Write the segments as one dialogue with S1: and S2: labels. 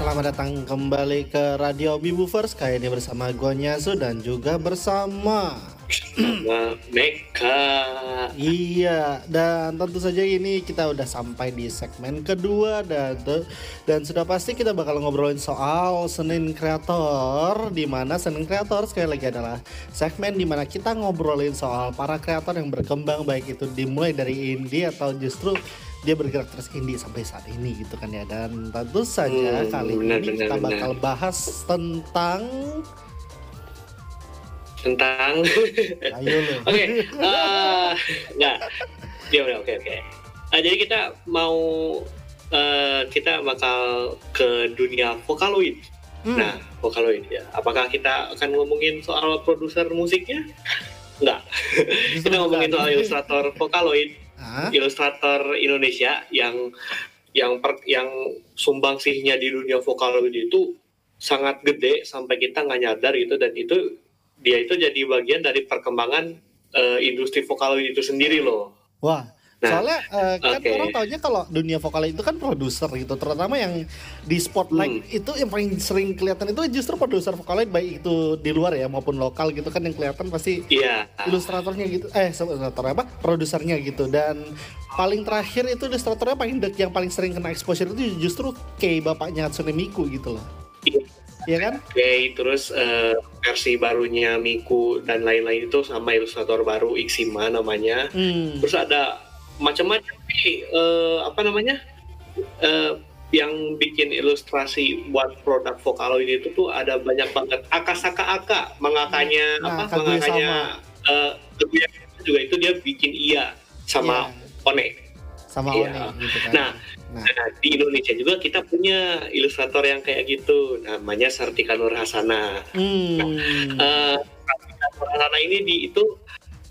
S1: selamat datang kembali ke Radio Bibufers Kali ini bersama gue Nyazu dan juga bersama
S2: sama Meka.
S1: Iya, dan tentu saja ini kita udah sampai di segmen kedua dan dan sudah pasti kita bakal ngobrolin soal Senin Kreator di mana Senin Kreator sekali lagi adalah segmen di mana kita ngobrolin soal para kreator yang berkembang baik itu dimulai dari indie atau justru dia bergerak terus indie sampai saat ini gitu kan ya dan tentu saja
S2: Hmm,
S1: kali
S2: benar,
S1: ini
S2: benar,
S1: kita
S2: benar.
S1: bakal bahas tentang
S2: Tentang
S1: ayo lo
S2: Oke, eh, nggak. Ya udah, oke oke. Nah, jadi kita mau eh, kita bakal ke dunia Vocaloid.
S1: Hmm.
S2: Nah, Vocaloid ya. Apakah kita akan ngomongin soal produser musiknya? Enggak. Kita ngomongin soal ilustrator Vocaloid,
S1: Hah?
S2: ilustrator Indonesia yang yang per, yang sumbangsihnya di dunia Vocaloid itu sangat gede sampai kita nggak nyadar gitu dan itu dia itu jadi bagian dari perkembangan eh, industri Vocaloid itu sendiri loh.
S1: Wah,
S2: Nah,
S1: soalnya eh, kan
S2: oke.
S1: orang taunya kalau dunia vokal itu kan produser gitu, terutama yang di spotlight
S2: Hmm.
S1: itu yang paling sering kelihatan itu justru produser vokalnya baik itu di luar ya maupun lokal gitu kan yang kelihatan pasti
S2: Iya.
S1: ilustratornya gitu, eh ilustrator apa, produsernya gitu dan paling terakhir itu ilustratornya paling dek yang paling sering kena exposure itu justru kayak bapaknya Hatsune Miku gitu loh,
S2: Iya.
S1: Iya kan?
S2: Oke, terus eh, versi barunya Miku dan lain-lain itu sama ilustrator baru Ixima namanya.
S1: Hmm.
S2: Terus ada macam-macam nih, eh, apa namanya? Eh, yang bikin ilustrasi buat produk Vocaloid itu tuh ada banyak banget. Akasaka Aka, mangakanya
S1: Nah,
S2: apa?
S1: Kaguya
S2: Mangakanya eh juga itu dia bikin iya sama One.
S1: sama
S2: Iya.
S1: One gitu kan.
S2: Nah,
S1: Nah.
S2: Nah, di Indonesia juga kita punya ilustrator yang kayak gitu, namanya Sartika Nur Hasana.
S1: Hmm.
S2: Eh, Sartika Nur Hasana ini di itu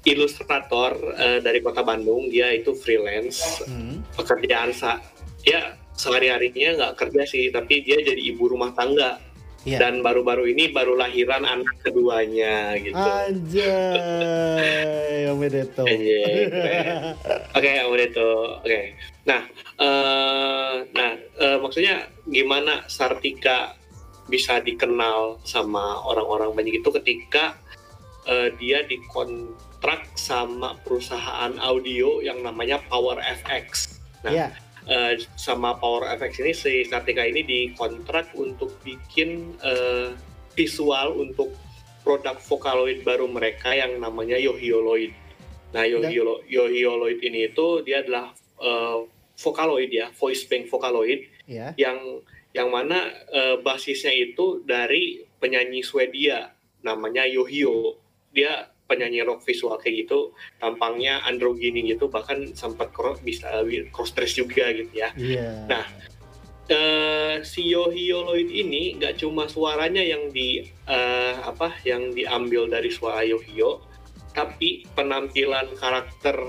S2: ilustrator eh, dari kota Bandung, dia itu freelance,
S1: Hmm.
S2: pekerjaan sa dia sehari-harinya nggak kerja sih, tapi dia jadi ibu rumah tangga.
S1: Iya.
S2: Dan baru-baru ini baru lahiran anak keduanya gitu.
S1: Anjay, Om Bedeto.
S2: Anjay, keren. Oke, itu. Oke. Nah, eh, nah eh, maksudnya gimana Sartika bisa dikenal sama orang-orang banyak itu ketika eh, dia dikontrak sama perusahaan audio yang namanya Power FX. Nah,
S1: Iya.
S2: eh, sama Power FX ini si Sartika ini dikontrak untuk bikin eh, visual untuk produk Vocaloid baru mereka yang namanya Yohioloid. Nah, Yohiolo- Yohioloid ini itu dia adalah eh, Vocaloid ya, voice bank Vocaloid
S1: Iya.
S2: yang yang mana eh, basisnya itu dari penyanyi Swedia namanya Yohio. Dia penyanyi rock visual kayak gitu, tampangnya androgini gitu, bahkan sempat cro- bisa cross dress juga gitu ya.
S1: Iya.
S2: Nah, eh, si Yohioloid ini nggak cuma suaranya yang di eh, apa yang diambil dari suara Yohio, tapi penampilan karakter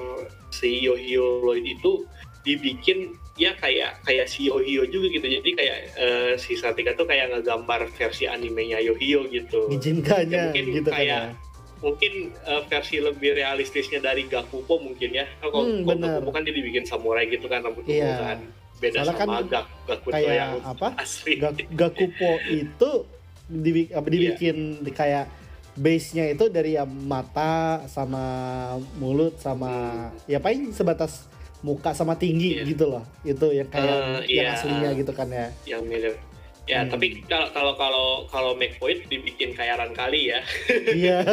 S2: si Yohioloid itu dibikin ya kayak kayak si Yohio juga gitu. Jadi kayak eh, si Satika tuh kayak ngegambar versi animenya Yohio gitu.
S1: Izinkannya
S2: Ya, mungkin
S1: gitu kan
S2: kayak
S1: ya.
S2: Mungkin eh, versi lebih realistisnya dari Gakupo mungkin ya. Kalau
S1: Hmm.
S2: Gakupo kan dia dibikin samurai gitu kan rambut
S1: Iya.
S2: ungu kan. Beda
S1: Soalnya
S2: sama
S1: kan
S2: Gak Gakuto
S1: kayak
S2: yang
S1: apa?
S2: asli.
S1: Gak- Gakupo itu dibi- apa, dibikin di kayak base-nya itu dari ya mata sama mulut sama ya paling sebatas muka sama tinggi
S2: Iya.
S1: gitu loh. Itu yang kayak
S2: Eh,
S1: yang
S2: iya.
S1: aslinya gitu kan ya.
S2: yang mirip. Ya,
S1: Hmm.
S2: tapi kalau kalau kalau kalau McPoint dibikin kayaran kali ya.
S1: Iya.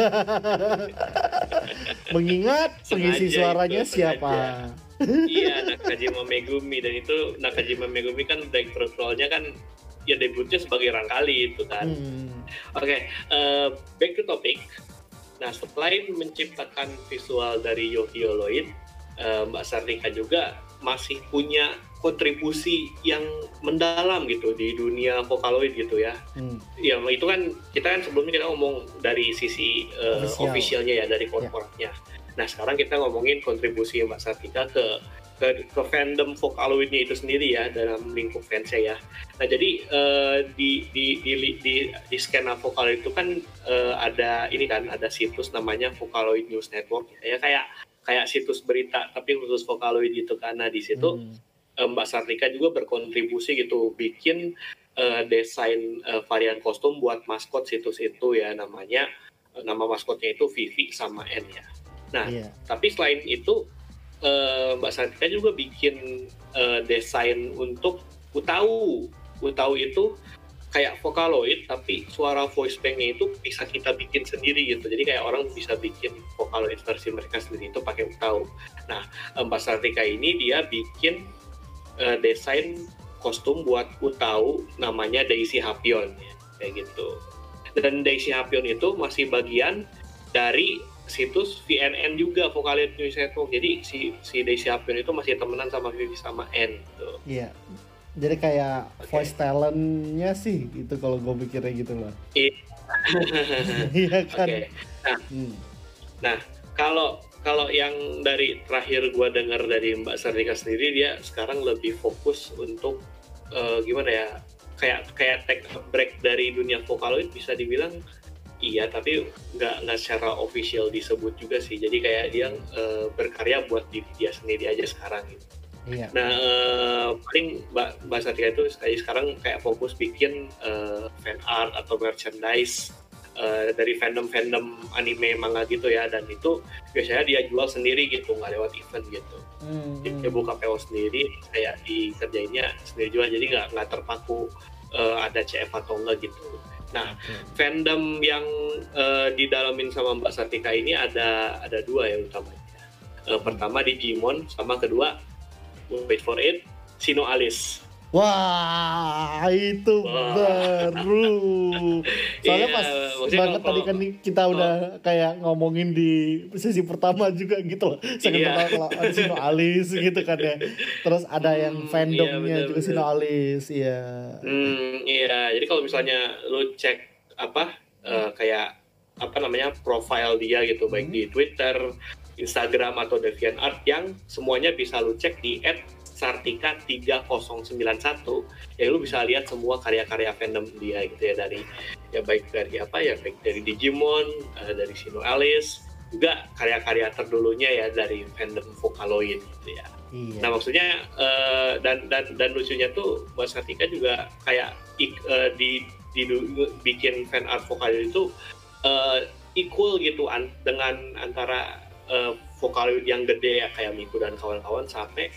S1: Mengingat pengisi suaranya
S2: itu,
S1: siapa?
S2: iya, Nakajima Megumi dan itu Nakajima Megumi kan direktur-nya kan ya debutnya sebagai Rangkali itu kan.
S1: Hmm.
S2: Oke, eh, back to topic. Nah, selain menciptakan visual dari Yohioloid, eh, Mbak Sartika juga masih punya kontribusi yang mendalam gitu di dunia Vocaloid gitu ya.
S1: Hmm.
S2: Ya itu kan kita kan sebelumnya kita ngomong dari sisi eh,
S1: Official.
S2: officialnya ya dari korporatnya. Nah sekarang kita ngomongin kontribusi Mbak Sartika ke ke, ke fandom Vocaloidnya itu sendiri ya dalam lingkup fansnya ya. Nah jadi eh, di, di di di di skena Vocaloid itu kan eh, ada ini kan ada situs namanya Vocaloid News Network ya kayak kayak situs berita tapi khusus Vocaloid gitu. Nah di situ
S1: Hmm.
S2: Eh, Mbak Sartika juga berkontribusi gitu bikin uh, desain uh, varian kostum buat maskot situs itu ya namanya uh, nama maskotnya itu Vivi sama N ya. Nah, yeah. tapi selain itu uh, Mbak Santika juga bikin uh, desain untuk Utau. Utau itu kayak Vocaloid tapi suara voice banknya itu bisa kita bikin sendiri gitu jadi kayak orang bisa bikin Vocaloid versi mereka sendiri itu pakai Utau nah Mbak Santika ini dia bikin uh, desain kostum buat Utau namanya Daisy Hapion ya, kayak gitu. Dan Daisy Hapion itu masih bagian dari situs VNN juga Vocaloid News Network jadi si si Daisy Hapion itu masih temenan sama Vivi sama N gitu.
S1: Iya. Jadi kayak okay. voice talentnya sih itu kalau gue pikirnya gitu loh.
S2: Iya,
S1: iya kan?
S2: Okay. nah. Hmm. nah kalau kalau yang dari terakhir gue dengar dari Mbak Sardika sendiri dia sekarang lebih fokus untuk uh, gimana ya kayak kayak take a break dari dunia vokaloid bisa dibilang iya tapi nggak nggak secara official disebut juga sih. Jadi kayak dia uh, berkarya buat diri dia sendiri aja sekarang gitu. Iya. Nah, uh, paling Mbak, Mbak Satria itu kayak sekarang kayak fokus bikin uh, fan art atau merchandise uh, dari fandom-fandom anime manga gitu ya dan itu biasanya dia jual sendiri gitu nggak lewat event gitu. Hmm. Dia buka PO sendiri kayak dikerjainnya sendiri juga jadi nggak nggak terpaku uh, ada CF atau enggak gitu. Nah, okay. fandom yang uh, didalamin sama Mbak Satika ini ada ada dua ya utamanya. Uh, pertama Digimon sama kedua wait for it Sino Alis
S1: Wah, itu Wah. baru. Soalnya yeah, pas banget tadi kan kita oh. udah kayak ngomongin di sesi pertama juga gitu loh. Saya yeah. kalau ada Sino Alis gitu kan ya. Terus ada yang hmm, fandomnya yeah, juga Sino Alis, iya.
S2: Hmm, iya. Jadi kalau misalnya lu cek apa uh, kayak apa namanya profile dia gitu hmm. baik di Twitter, Instagram atau DeviantArt yang semuanya bisa lu cek di Sartika 3091 ya lu bisa lihat semua karya-karya fandom dia gitu ya dari ya baik dari apa ya baik dari Digimon uh, dari Sino Alice juga karya-karya terdulunya ya dari fandom Vocaloid gitu ya. Iya. Nah maksudnya uh, dan dan dan lucunya tuh Mas Sartika juga kayak uh, di, di bikin fan art Vocaloid itu uh, equal gitu an, dengan antara uh, Vocaloid yang gede ya kayak Miku dan kawan-kawan sampai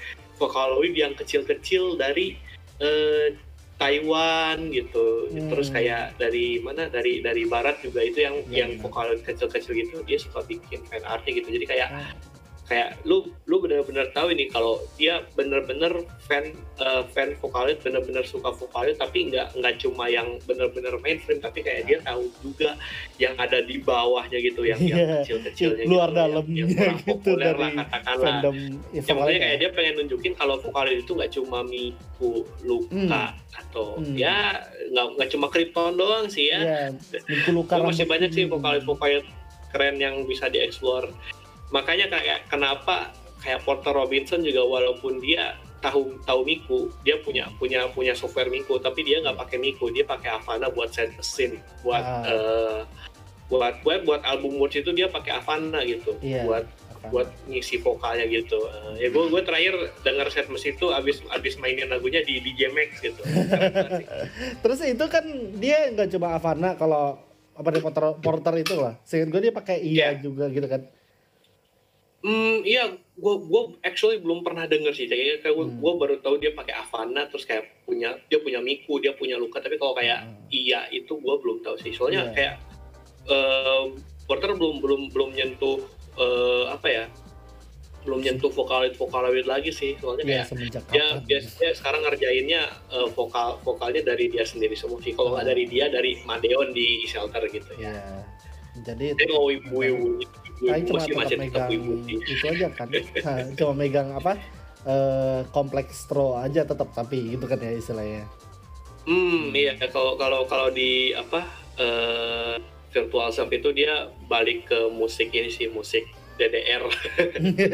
S2: Vocaloid yang kecil-kecil dari uh, Taiwan gitu hmm. terus kayak dari mana dari dari barat juga itu yang hmm. yang Vocaloid kecil-kecil gitu dia suka bikin fan artnya gitu jadi kayak hmm kayak lu lu bener-bener tahu ini kalau dia bener-bener fan uh, fan vokalit bener-bener suka vokalit tapi nggak nggak cuma yang bener-bener mainstream tapi kayak dia tahu juga yang ada di bawahnya gitu yang yeah. yang iya. kecil-kecilnya
S1: luar gitu, dalamnya yang, yang gitu dari lah katakanlah fandom
S2: ya, maksudnya kayak dia pengen nunjukin kalau vokalit itu nggak cuma Miku Luka hmm. atau hmm. ya nggak nggak cuma Krypton doang sih ya yeah. Miku Luka masih banyak sih vokalit vokalit keren yang bisa dieksplor makanya kayak kenapa kayak Porter Robinson juga walaupun dia tahu tahu Miku dia punya punya punya software Miku tapi dia nggak pakai Miku dia pakai Avana buat set mesin buat ah. uh, buat buat buat album words itu dia pakai Avana gitu yeah. buat buat ngisi vokalnya gitu uh, ya gue gue terakhir dengar set mesin itu abis abis mainin lagunya di DJ Max gitu
S1: terus itu kan dia nggak coba Avana kalau apa di Porter, Porter itu lah sehingga gue dia pakai iya yeah. juga gitu kan
S2: Hmm, iya, gue gue actually belum pernah denger sih. Kayaknya kayak gue hmm. baru tahu dia pakai Avana, terus kayak punya dia punya Miku, dia punya Luka. Tapi kalau kayak hmm. iya itu gue belum tahu sih. Soalnya yeah. kayak uh, Porter belum belum belum nyentuh uh, apa ya, belum nyentuh vokaloid vokaloid lagi sih. Soalnya kayak dia biasanya sekarang ngerjainnya uh, vokal vokalnya dari dia sendiri semua sih. Kalau nggak oh. dari dia dari Madeon di shelter gitu ya. Yeah.
S1: Jadi itu, oh, ibu, ibu, Kain cuma tetap megang itu aja kan nah, cuma megang apa uh, kompleks stro aja tetap tapi gitu kan ya istilahnya
S2: hmm iya kalau kalau kalau di apa uh, virtual shop itu dia balik ke musik ini sih musik DDR.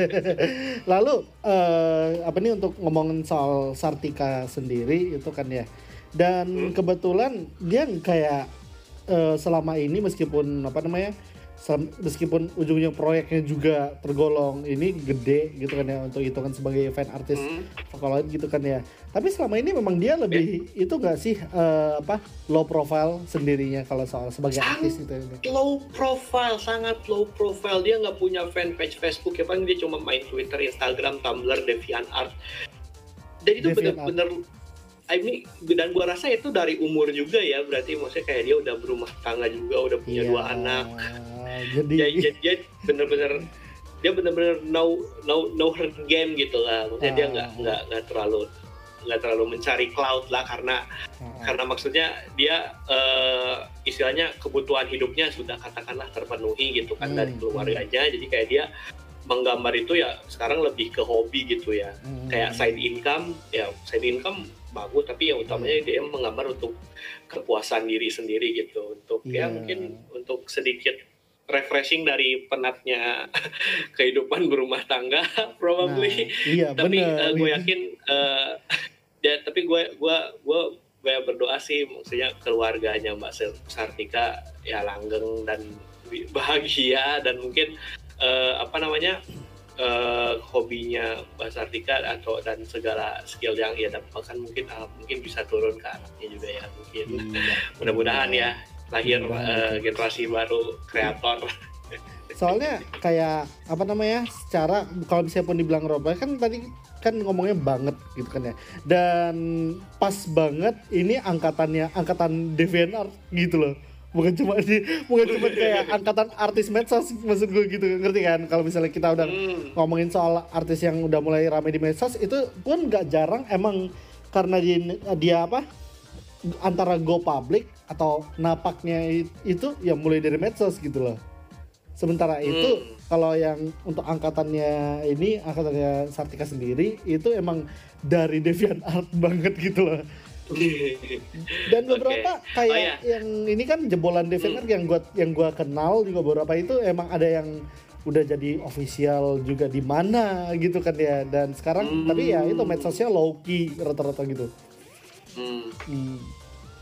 S1: Lalu uh, apa nih untuk ngomongin soal Sartika sendiri itu kan ya. Dan hmm. kebetulan dia kayak uh, selama ini meskipun apa namanya meskipun ujungnya proyeknya juga tergolong ini gede gitu kan ya untuk hitungan sebagai event artis. Vocaloid gitu kan ya. Tapi selama ini memang dia lebih itu nggak sih eh, apa low profile sendirinya kalau soal sebagai
S2: Sang-
S1: artis gitu ya
S2: low profile sangat low profile. Dia nggak punya fanpage Facebook ya paling dia cuma main Twitter Instagram Tumblr DeviantArt dan itu bener-bener I mean, dan gua rasa itu dari umur juga ya. Berarti maksudnya kayak dia udah berumah tangga juga udah punya
S1: Iya,
S2: dua anak
S1: jadi
S2: dia bener-bener dia bener-bener know know know her game gitu lah. Maksudnya dia
S1: Ah.
S2: nggak nggak nggak terlalu nggak terlalu mencari cloud lah karena
S1: Ah,
S2: karena maksudnya dia eh, istilahnya kebutuhan hidupnya sudah katakanlah terpenuhi gitu kan
S1: Hmm,
S2: dari keluarganya jadi kayak dia menggambar itu ya sekarang lebih ke hobi gitu ya.
S1: Hmm.
S2: kayak side income ya side income bagus tapi ya utamanya dia menggambar untuk kepuasan diri sendiri gitu. Untuk
S1: Iya.
S2: ya mungkin untuk sedikit refreshing dari penatnya kehidupan berumah tangga probably.
S1: Nah, iya
S2: tapi
S1: bener.
S2: gue yakin eh, ya tapi gue gue gue gue berdoa sih maksudnya keluarganya Mbak Sar- Sartika ya langgeng dan bahagia dan mungkin eh, apa namanya eh, hobinya Mbak Sartika atau dan segala skill yang ia dapatkan mungkin ah, mungkin bisa turun ke anaknya juga ya mungkin.
S1: Iya.
S2: mudah-mudahan ya lahir
S1: Mudah-mudahan.
S2: eh, generasi baru kreator
S1: soalnya kayak apa namanya secara kalau misalnya pun dibilang robot kan tadi kan ngomongnya banget gitu kan ya dan pas banget ini angkatannya angkatan DeviantArt gitu loh bukan cuma di bukan cuma kayak angkatan artis medsos maksud gue gitu ngerti kan kalau misalnya kita udah
S2: Hmm.
S1: ngomongin soal artis yang udah mulai ramai di medsos itu pun nggak jarang emang karena dia, dia apa antara go public atau napaknya itu ya mulai dari medsos gitu loh sementara itu
S2: Hmm.
S1: kalau yang untuk angkatannya ini angkatannya Sartika sendiri itu emang dari DeviantArt banget gitu loh dan beberapa
S2: Oh,
S1: kayak
S2: iya.
S1: yang ini kan jebolan DeviantArt yang gua yang gua kenal juga beberapa itu emang ada yang udah jadi official juga di mana gitu kan ya dan sekarang
S2: Hmm.
S1: tapi ya itu medsosnya low key rata-rata gitu
S2: Hmm.
S1: Hmm.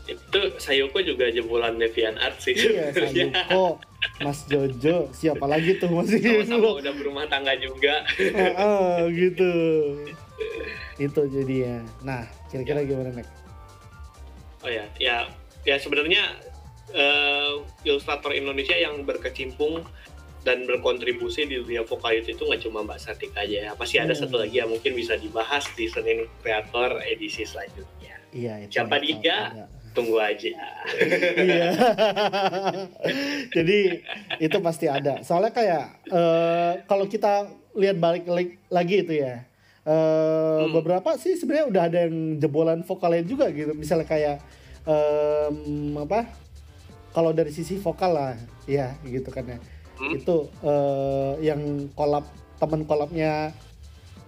S2: itu Sayoko juga jebolan Deviant Art sih
S1: iya. Sayuko Mas Jojo siapa lagi tuh masih
S2: sama-sama udah berumah tangga juga
S1: Ah, ah, gitu itu jadinya nah kira-kira gimana Nek?
S2: oh ya ya ya sebenarnya eh, ilustrator Indonesia yang berkecimpung dan berkontribusi di dunia vokaloid itu nggak cuma Mbak Sartika aja ya masih ada
S1: Hmm.
S2: satu lagi yang mungkin bisa dibahas di Senin Kreator edisi selanjutnya
S1: iya itu
S2: Siapa dia?
S1: ada.
S2: tunggu aja
S1: iya jadi itu pasti ada soalnya kayak eh, kalau kita lihat balik li- lagi itu ya eh,
S2: Hmm.
S1: beberapa sih sebenarnya udah ada yang jebolan vokalnya juga gitu misalnya kayak em, apa kalau dari sisi vokal lah ya gitu kan ya
S2: Hmm?
S1: itu eh, yang kolab teman kolabnya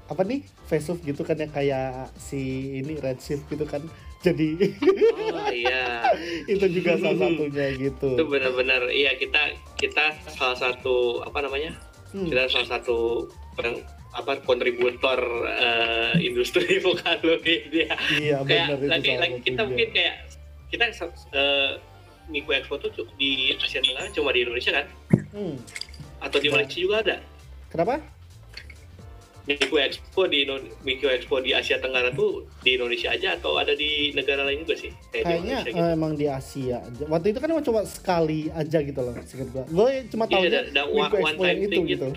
S1: apa nih Facebook gitu kan yang kayak si ini Redshift gitu kan jadi
S2: oh iya.
S1: Itu juga salah satunya gitu.
S2: Itu benar-benar iya kita kita salah satu apa namanya?
S1: Hmm.
S2: kita salah satu apa kontributor eh, industri vokaloid ya
S1: iya
S2: kayak
S1: benar itu
S2: lagi lagi kita mungkin kayak kita uh, Miku Expo tuh di Asia Tenggara cuma di Indonesia kan?
S1: Hmm.
S2: atau di. Malaysia juga ada?
S1: Kenapa
S2: Miku Expo di Miku Expo di Asia Tenggara tuh di Indonesia aja atau ada di negara lain juga sih kayak di
S1: kayaknya
S2: Malaysia gitu.
S1: eh, emang di Asia aja waktu itu kan emang cuma sekali aja gitu loh seingat gua gue cuma
S2: Iya,
S1: tahu
S2: ada, ada one, one time thing gitu.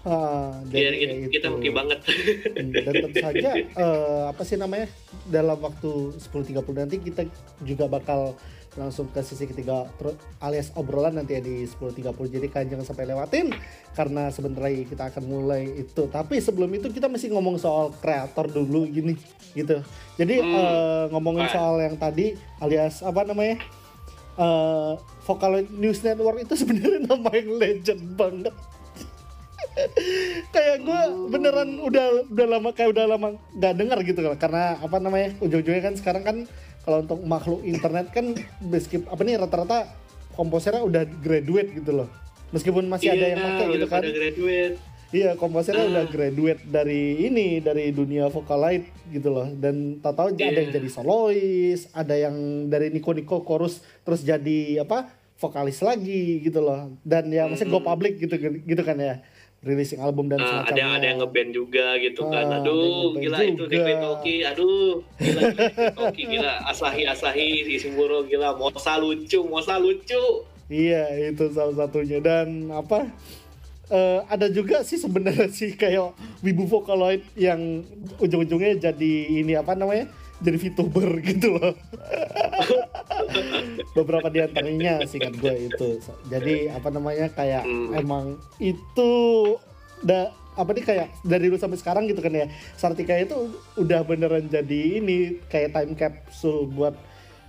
S1: Ah,
S2: Biar
S1: jadi
S2: kita,
S1: kayak
S2: kita
S1: itu.
S2: hoki banget.
S1: Hmm, dan tentu saja eh, apa sih namanya dalam waktu 10.30 nanti kita juga bakal langsung ke sisi ketiga alias obrolan nanti ya di 10.30 jadi kalian jangan sampai lewatin karena sebentar lagi kita akan mulai itu. Tapi sebelum itu kita masih ngomong soal kreator dulu gini gitu. Jadi
S2: Hmm.
S1: eh, ngomongin soal yang tadi alias apa namanya eh Vocaloid News Network itu sebenarnya nama yang legend banget. Kayak gue beneran udah udah lama kayak udah lama nggak dengar gitu karena apa namanya ujung-ujungnya kan sekarang kan kalau untuk makhluk internet kan meskipun apa nih rata-rata komposernya udah graduate gitu loh meskipun masih ada yang pakai gitu
S2: Iya,
S1: kan
S2: graduate.
S1: iya komposernya
S2: Ah.
S1: udah graduate dari ini dari dunia Vocaloid gitu loh dan tahu-tahu ada yang
S2: Iya.
S1: jadi solois ada yang dari Niko Niko chorus terus jadi apa vokalis lagi gitu loh dan ya maksudnya go
S2: Hmm.
S1: public gitu gitu kan ya releasing album dan
S2: Ah, ada yang ada yang
S1: semacamnya
S2: ngeband juga gitu kan.
S1: Ah, ada
S2: Aduh, gila itu
S1: juga.
S2: Dekri Toki. Aduh, gila Toki gila. Asahi Asahi si Simburo gila. Mosa lucu, Mosa lucu.
S1: Iya itu salah satunya dan apa eh, ada juga sih sebenarnya sih kayak wibu Vocaloid yang ujung-ujungnya jadi ini apa namanya jadi VTuber gitu loh beberapa di antaranya singkat gue itu jadi apa namanya kayak
S2: Hmm.
S1: emang itu da apa nih kayak dari dulu sampai sekarang gitu kan ya Sartika itu udah beneran jadi ini kayak time capsule buat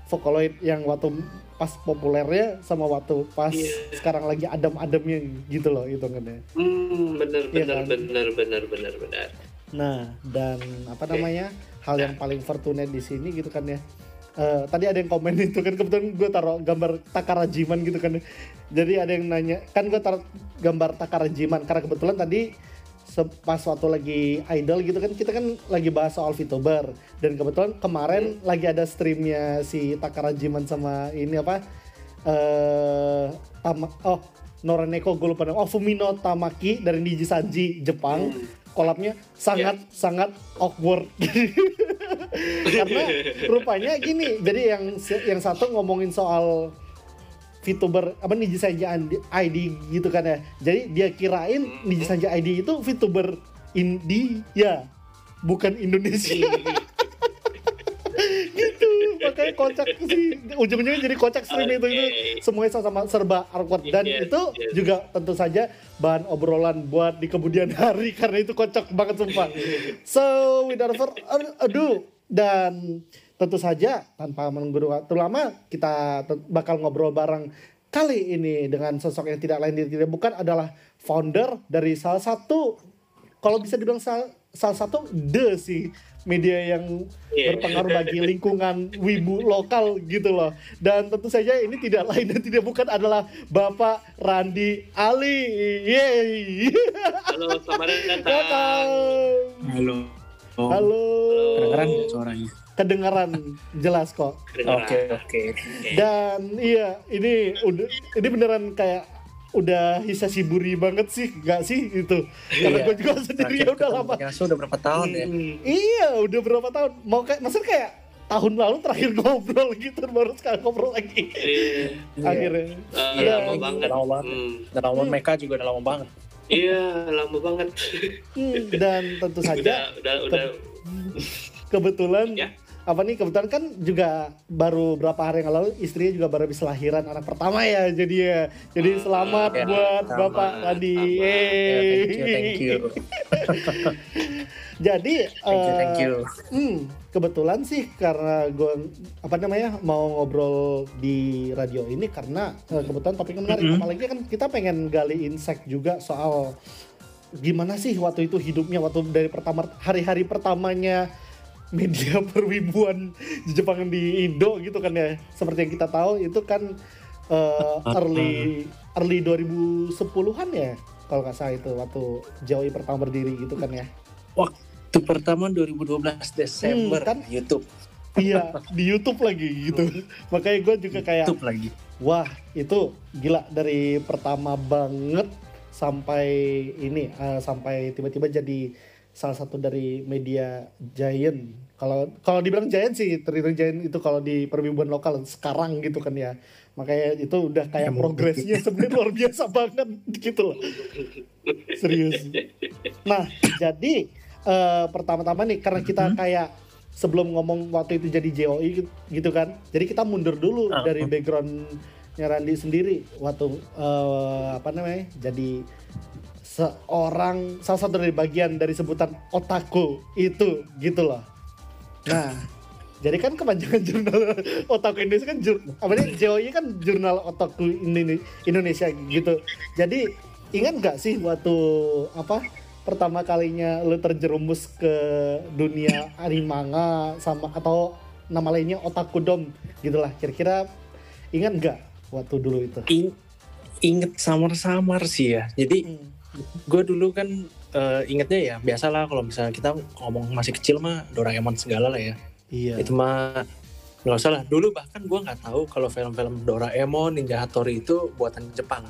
S1: Vocaloid yang waktu pas populernya sama waktu pas
S2: Iya.
S1: sekarang lagi adem-ademnya gitu loh itu kan ya.
S2: Hmm, bener
S1: Iya
S2: bener
S1: kan?
S2: bener bener bener bener.
S1: Nah, dan apa
S2: Oke.
S1: namanya? Hal yang paling fortunate di sini gitu kan ya. Eh, tadi ada yang komen itu kan kebetulan gue taruh gambar Takarajiman gitu kan. Jadi ada yang nanya, kan gue taruh gambar Takarajiman karena kebetulan tadi pas waktu lagi idol gitu kan kita kan lagi bahas soal VTuber dan kebetulan kemarin lagi ada streamnya si Takarajiman sama ini apa eh Tama, oh Noraneko gue lupa oh Fumino Tamaki dari Niji Sanji Jepang
S2: Hmm.
S1: Kolabnya sangat sangat awkward. Karena rupanya gini jadi yang yang satu ngomongin soal VTuber apa Niji Sanji ID gitu kan ya. Jadi dia kirain
S2: Hmm.
S1: Niji Sanji ID itu VTuber India bukan Indonesia gitu makanya kocak sih. Ujung-ujungnya jadi kocak stream itu itu
S2: Oke.
S1: semuanya sama serba awkward. Dan
S2: Yes,
S1: itu
S2: yes.
S1: juga tentu saja bahan obrolan buat di kemudian hari karena itu kocak banget sumpah. So without further ado dan tentu saja tanpa menunggu waktu lama kita bakal ngobrol bareng kali ini dengan sosok yang tidak lain tidak bukan adalah founder dari salah satu kalau bisa dibilang salah, salah satu the sih media yang
S2: Iya.
S1: berpengaruh bagi lingkungan wibu lokal gitu loh. Dan tentu saja ini tidak lain dan tidak bukan adalah Bapak Randi Ali. Yeay.
S2: Halo, selamat datang.
S1: Datang.
S3: Halo. Oh,
S1: Halo.
S3: Kedengeran nggak suaranya?
S1: Kedengaran jelas kok.
S2: Kedengeran.
S3: Oke oke.
S1: Dan iya, ini udah ini beneran kayak udah hisasiburi banget sih, gak sih itu? Karena
S3: Iya.
S1: gue juga sendiri ya udah lama.
S3: Yasu udah berapa tahun ya?
S2: Hmm.
S1: Iya, udah berapa tahun? Mau kayak maksudnya kayak tahun lalu terakhir ngobrol gitu baru sekarang ngobrol lagi.
S2: Iya.
S1: Akhirnya.
S2: Eh,
S1: Iya,
S2: lama
S3: udah
S2: banget.
S3: lama banget.
S2: Hmm.
S3: Dan lama mereka juga udah lama banget.
S2: Iya, lama banget.
S1: Hmm, dan tentu
S2: udah,
S1: saja
S2: udah, udah.
S1: kebetulan
S2: Ya.
S1: Apa nih kebetulan kan juga baru berapa hari yang lalu istrinya juga baru bisa lahiran anak pertama ya jadi ya jadi
S2: Ah,
S1: selamat
S3: ya,
S1: buat
S3: sama,
S1: bapak Randi
S2: sama.
S3: Ya, thank you thank you.
S1: jadi
S3: Thank you thank you.
S1: Hmm, kebetulan sih karena gue apa namanya mau ngobrol di radio ini karena eh, kebetulan topiknya menarik.
S3: Mm-mm.
S1: Apalagi kan kita pengen gali insight juga soal gimana sih waktu itu hidupnya waktu dari pertama hari-hari pertamanya media perwibuan di Jepang di Indo gitu kan ya. Seperti yang kita tahu itu kan eh, early early 2010-an ya kalau nggak salah itu waktu Joey pertama berdiri gitu kan ya.
S3: Waktu pertama 2012 Desember
S1: Hmm, kan?
S3: YouTube.
S1: Iya di YouTube lagi gitu. Makanya gue juga kayak
S3: YouTube lagi.
S1: wah itu gila dari pertama banget sampai ini eh, sampai tiba-tiba jadi salah satu dari media giant. Kalau kalau dibilang giant sih terhitung giant itu kalau di perwibuan lokal sekarang gitu kan ya. Makanya itu udah kayak
S3: Ya,
S1: progresnya sebenarnya luar biasa banget gitu loh. Serius. Nah, jadi eh, pertama-tama nih karena kita
S3: Mhm.
S1: kayak sebelum ngomong waktu itu jadi JOI gitu- kan. Jadi kita mundur dulu
S3: Ah.
S1: dari backgroundnya Randi sendiri waktu eh, apa namanya? Jadi seorang salah satu dari bagian dari sebutan otaku itu gitu loh. Nah, jadi kan kepanjangan jurnal otaku Indonesia kan jur, apa nih JOI kan jurnal otaku Indone- Indonesia gitu. Jadi ingat nggak sih waktu apa pertama kalinya lu terjerumus ke dunia anime manga sama atau nama lainnya otaku dom gitulah kira-kira ingat nggak waktu dulu itu?
S3: In- inget samar-samar sih ya. Jadi
S1: Hmm.
S3: Gue dulu kan eh, ingetnya ya biasalah kalau misalnya kita ngomong masih kecil mah Doraemon segala lah ya.
S1: Iya.
S3: Itu mah nggak usah lah dulu bahkan gue nggak tahu kalau film-film Doraemon Ninja Hattori itu buatan Jepang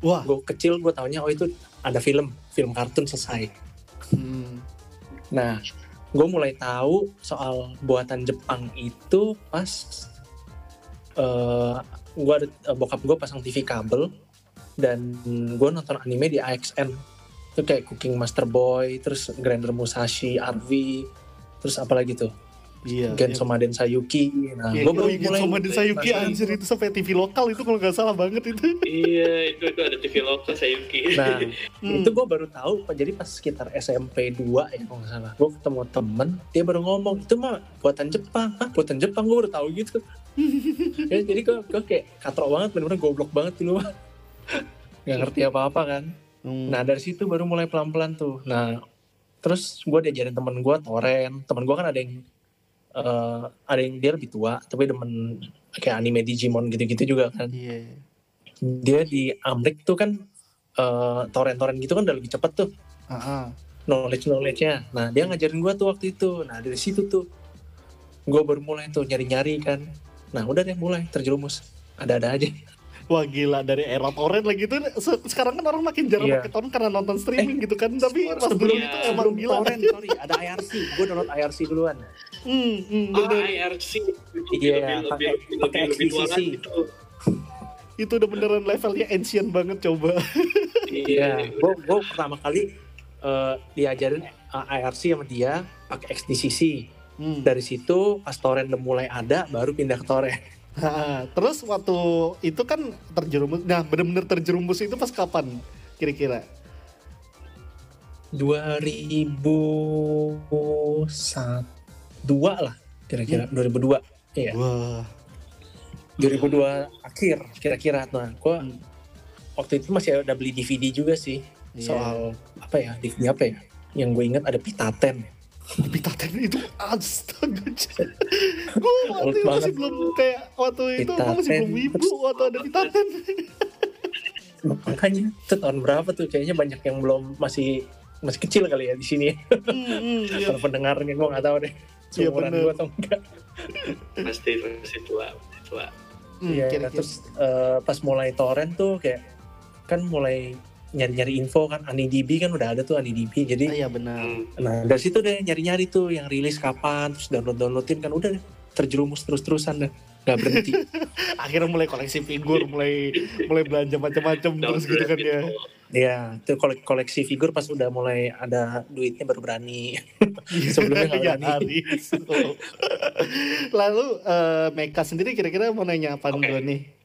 S1: Wah.
S3: gue kecil gue taunya oh itu ada film film kartun selesai
S1: Hmm.
S3: nah gue mulai tahu soal buatan Jepang itu pas eh gue eh, bokap gue pasang TV kabel dan gue nonton anime di AXN itu kayak Cooking Master Boy terus Grander Musashi RV terus apa lagi tuh?
S1: Iya.
S3: Gensoma Densayuki. Nah
S1: Iya,
S3: gue
S1: gue
S3: baru mulai
S1: sama Sayuki anjir itu sampai TV lokal itu kalau nggak salah banget itu.
S2: iya itu itu ada TV lokal Sayuki.
S3: Nah
S1: Hmm.
S3: itu gue baru tahu jadi pas sekitar SMP 2 ya kalau nggak salah. Gue ketemu temen dia baru ngomong itu mah buatan Jepang Hah, buatan Jepang gue baru tahu gitu. Ya, jadi gue, gue kayak katrok banget bener-bener goblok banget dulu mah nggak ngerti apa-apa kan
S1: Hmm.
S3: nah dari situ baru mulai pelan-pelan tuh nah terus gue diajarin temen gue toren temen gue kan ada yang eh, ada yang dia lebih tua tapi demen kayak anime Digimon gitu-gitu juga kan
S1: Iya.
S3: dia di Amrik tuh kan eh, toren-toren gitu kan udah lebih cepet tuh knowledge knowledge-nya. Nah dia ngajarin gua tuh waktu itu. Nah dari situ tuh gue baru mulai tuh nyari-nyari kan. Nah udah deh mulai terjerumus. Ada-ada aja.
S1: Wah gila dari era torrent lagi tuh se- sekarang kan orang makin jarang
S3: Iya.
S1: pakai torrent karena nonton streaming gitu kan tapi pas dulu
S3: sebelum
S2: Iya.
S1: itu emang
S3: sebelum
S1: gila.
S3: torrent, sorry ada IRC. Gue download IRC duluan.
S1: Hmm, hmm,
S2: Ah,
S1: bener.
S2: IRC itu
S3: Iya,
S2: lebih,
S3: pakai-
S2: lebih,
S3: pakai
S2: lebih, lebih tua
S3: XDCC.
S2: lagi itu.
S1: Itu udah beneran levelnya ancient banget coba.
S3: Iya. Gue gue pertama kali eh, diajarin uh, IRC sama dia pakai XDCC.
S1: Hmm.
S3: Dari situ pas torrent udah mulai ada, baru pindah ke torrent.
S1: Terus waktu itu kan terjerumus, nah bener-bener terjerumus itu pas kapan kira-kira?
S3: 2002 lah kira-kira 2002 iya
S1: Wah,
S3: 2002 akhir kira-kira nah gua
S1: Hmm.
S3: waktu itu masih ada beli DVD juga sih
S1: Iya.
S3: soal apa ya DVD apa ya yang gue ingat ada Pitaten
S1: Pitaten itu astaga. gue waktu itu masih belum kayak waktu itu gue masih belum ibu
S3: terus-
S1: waktu ada Pitaten.
S3: makanya itu tahun berapa tuh kayaknya banyak yang belum masih masih kecil kali ya di sini
S1: iya.
S3: kalau pendengarnya gue nggak tahu deh
S1: Iya,
S3: seumuran
S1: bener.
S3: gue atau enggak
S2: pasti pasti tua pasti tua
S1: Hmm,
S3: Iya,
S1: kira-kira.
S3: terus eh, pas mulai torrent tuh kayak kan mulai nyari-nyari info kan AniDB kan udah ada tuh AniDB jadi
S1: Ah, iya benar.
S2: Hmm.
S3: Nah dari situ deh nyari-nyari tuh yang rilis kapan, terus download-downloadin kan udah deh terjerumus terus-terusan deh, nggak berhenti.
S1: Akhirnya mulai koleksi figur, mulai mulai belanja macam-macam terus gitu kan ya.
S3: Iya, itu kole- koleksi figur pas udah mulai ada duitnya baru berani. Sebelumnya nggak
S1: Iya,
S3: berani.
S1: Lalu eh, Meka sendiri kira-kira mau nanya apa dulu nih?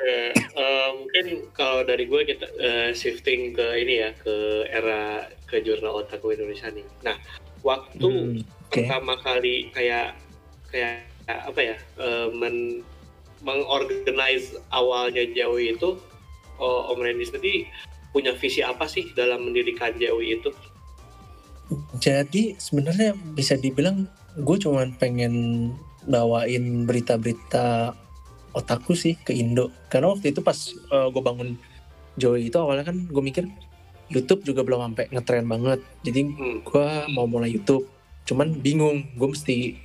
S2: Oke, eh, mungkin kalau dari gue kita eh, shifting ke ini ya ke era ke jurnal otaku Indonesia nih. Nah, waktu
S3: Hmm, Oke.
S2: pertama kali kayak kayak apa ya eh, men mengorganize awalnya Jawi itu oh, Om Randy sendiri punya visi apa sih dalam mendirikan Jawi itu?
S3: Jadi sebenarnya bisa dibilang gue cuman pengen bawain berita-berita otaku sih ke Indo. Karena waktu itu pas gue bangun Joey itu awalnya kan gue mikir YouTube juga belum sampai ngetren banget. Jadi
S2: Hmm.
S3: gue mau mulai YouTube. Cuman bingung gue mesti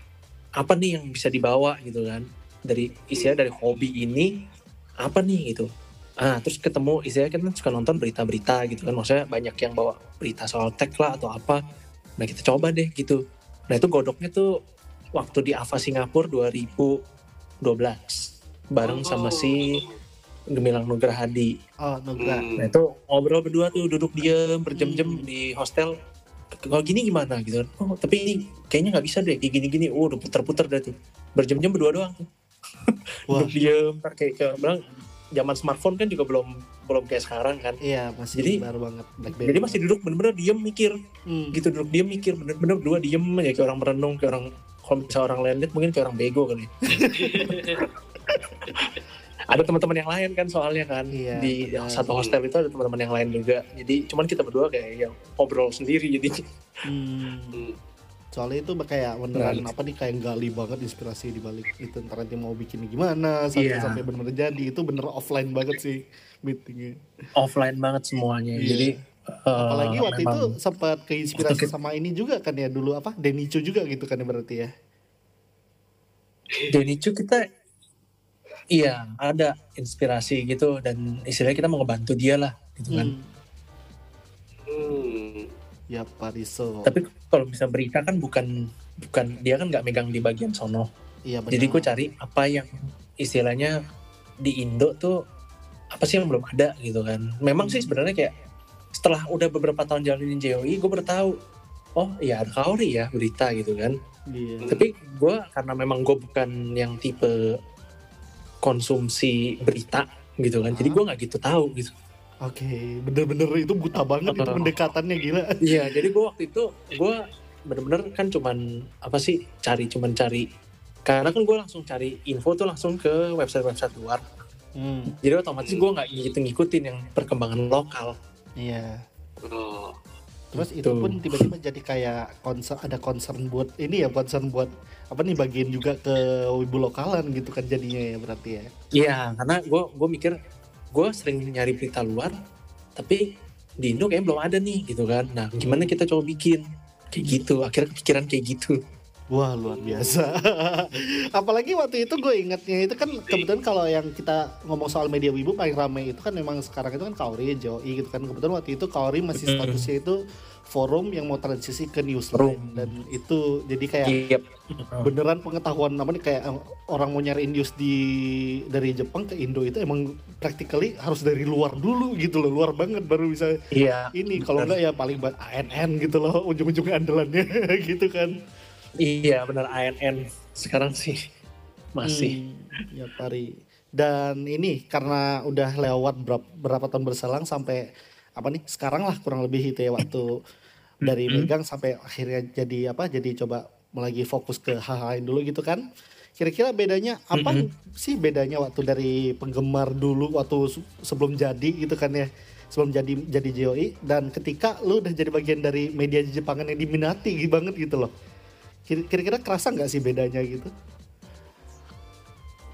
S3: apa nih yang bisa dibawa gitu kan. Dari istilah dari hobi ini apa nih gitu. Ah terus ketemu istilahnya kan suka nonton berita-berita gitu kan. Maksudnya banyak yang bawa berita soal tech lah atau apa. Nah kita coba deh gitu. Nah itu godoknya tuh waktu di Ava Singapura 2012 bareng sama si Gemilang Nugrahadi
S1: Oh, Nugra.
S2: Hmm.
S3: Nah itu ngobrol berdua tuh duduk diem berjam-jam di hostel. Kalau gini gimana gitu? Oh tapi ini kayaknya nggak bisa deh kayak gini-gini. Oh udah puter-puter dah tuh. Berjam-jam berdua doang. Duduk diem. Kayak, kayak bilang zaman smartphone kan juga belum belum kayak sekarang kan.
S1: Iya, masih
S3: Jadi-
S1: baru banget BlackBerry.
S3: Jadi masih duduk bener-bener diem mikir
S1: Hmm.
S3: gitu duduk diem mikir bener-bener berdua diem aja kayak orang merenung kayak orang kalau misalnya orang lain lihat mungkin kayak orang bego kali. ada teman-teman yang lain kan soalnya kan
S1: Iya,
S3: di
S1: benar.
S3: satu hostel itu ada teman-teman yang lain juga jadi cuman kita berdua kayak yang ngobrol sendiri jadi
S1: Hmm.
S2: Hmm.
S1: Soalnya itu kayak beneran
S3: Nah.
S1: apa nih kayak gali banget inspirasi di balik itu ntar nanti mau bikin gimana sampai
S3: Iya.
S1: sampai bener-bener jadi itu bener offline banget sih meetingnya.
S3: offline banget semuanya
S1: Iya.
S3: jadi eh,
S1: Apalagi waktu
S3: memang-
S1: itu sempat keinspirasi sama ini juga kan ya dulu apa Denicho juga gitu kan ya berarti ya.
S3: Jonichu kita iya ada inspirasi gitu dan istilahnya kita mau ngebantu dia lah gitu kan.
S1: Hmm.
S2: Hmm.
S1: Ya Pariso.
S3: Tapi kalau bisa berita kan bukan bukan dia kan nggak megang di bagian sono.
S1: Iya benar.
S3: Jadi gue cari apa yang istilahnya di Indo tuh apa sih yang belum ada gitu kan. Memang sih sebenarnya kayak setelah udah beberapa tahun jalanin JOI gue baru tahu oh iya ada Kaori ya berita gitu kan.
S1: Iya.
S3: Tapi gue karena memang gue bukan yang tipe konsumsi berita gitu kan. Jadi gue nggak gitu tahu gitu.
S1: Oke, bener-bener itu buta banget itu pendekatannya gila.
S3: Iya, jadi gue waktu itu gue bener-bener kan cuman apa sih cari cuman cari karena kan gue langsung cari info tuh langsung ke website-website luar.
S1: Hmm,
S3: Jadi otomatis gue nggak gitu ngikutin yang perkembangan lokal.
S1: iya.
S2: Oh.
S1: Terus itu pun tiba-tiba jadi kayak concern ada concern buat ini ya concern buat apa nih bagian juga ke wibu lokalan gitu kan jadinya ya berarti ya.
S3: Iya, karena gue gue mikir gue sering nyari berita luar, tapi di Indo kayaknya belum ada nih gitu kan. Nah, gimana kita coba bikin kayak gitu? Akhirnya kepikiran kayak gitu.
S1: Wah luar biasa. Apalagi waktu itu gue ingatnya itu kan kebetulan kalau yang kita ngomong soal media wibu paling ramai itu kan memang sekarang itu kan Kaori, JOI gitu kan. Kebetulan waktu itu Kaori masih statusnya itu forum yang mau transisi ke newsline
S3: Forum.
S1: dan itu jadi kayak
S3: Iya.
S1: beneran pengetahuan nih kayak eh, orang mau nyari news di dari Jepang ke Indo itu emang practically harus dari luar dulu gitu loh luar banget baru bisa
S3: Iya.
S1: ini kalau enggak ya paling buat ANN gitu loh ujung-ujungnya andalannya gitu kan
S3: Iya benar ANN sekarang sih masih.
S1: Hmm, ya pari dan ini karena udah lewat berapa, berapa tahun berselang sampai apa nih sekarang lah kurang lebih itu ya waktu dari megang sampai akhirnya jadi apa jadi coba lagi fokus ke hal lain dulu gitu kan. Kira-kira bedanya apa
S3: Mm-mm.
S1: sih bedanya waktu dari penggemar dulu waktu se- sebelum jadi gitu kan ya sebelum jadi jadi JOI dan ketika lu udah jadi bagian dari media Jepangan yang diminati banget gitu loh. Kira- kira-kira kerasa nggak sih bedanya gitu?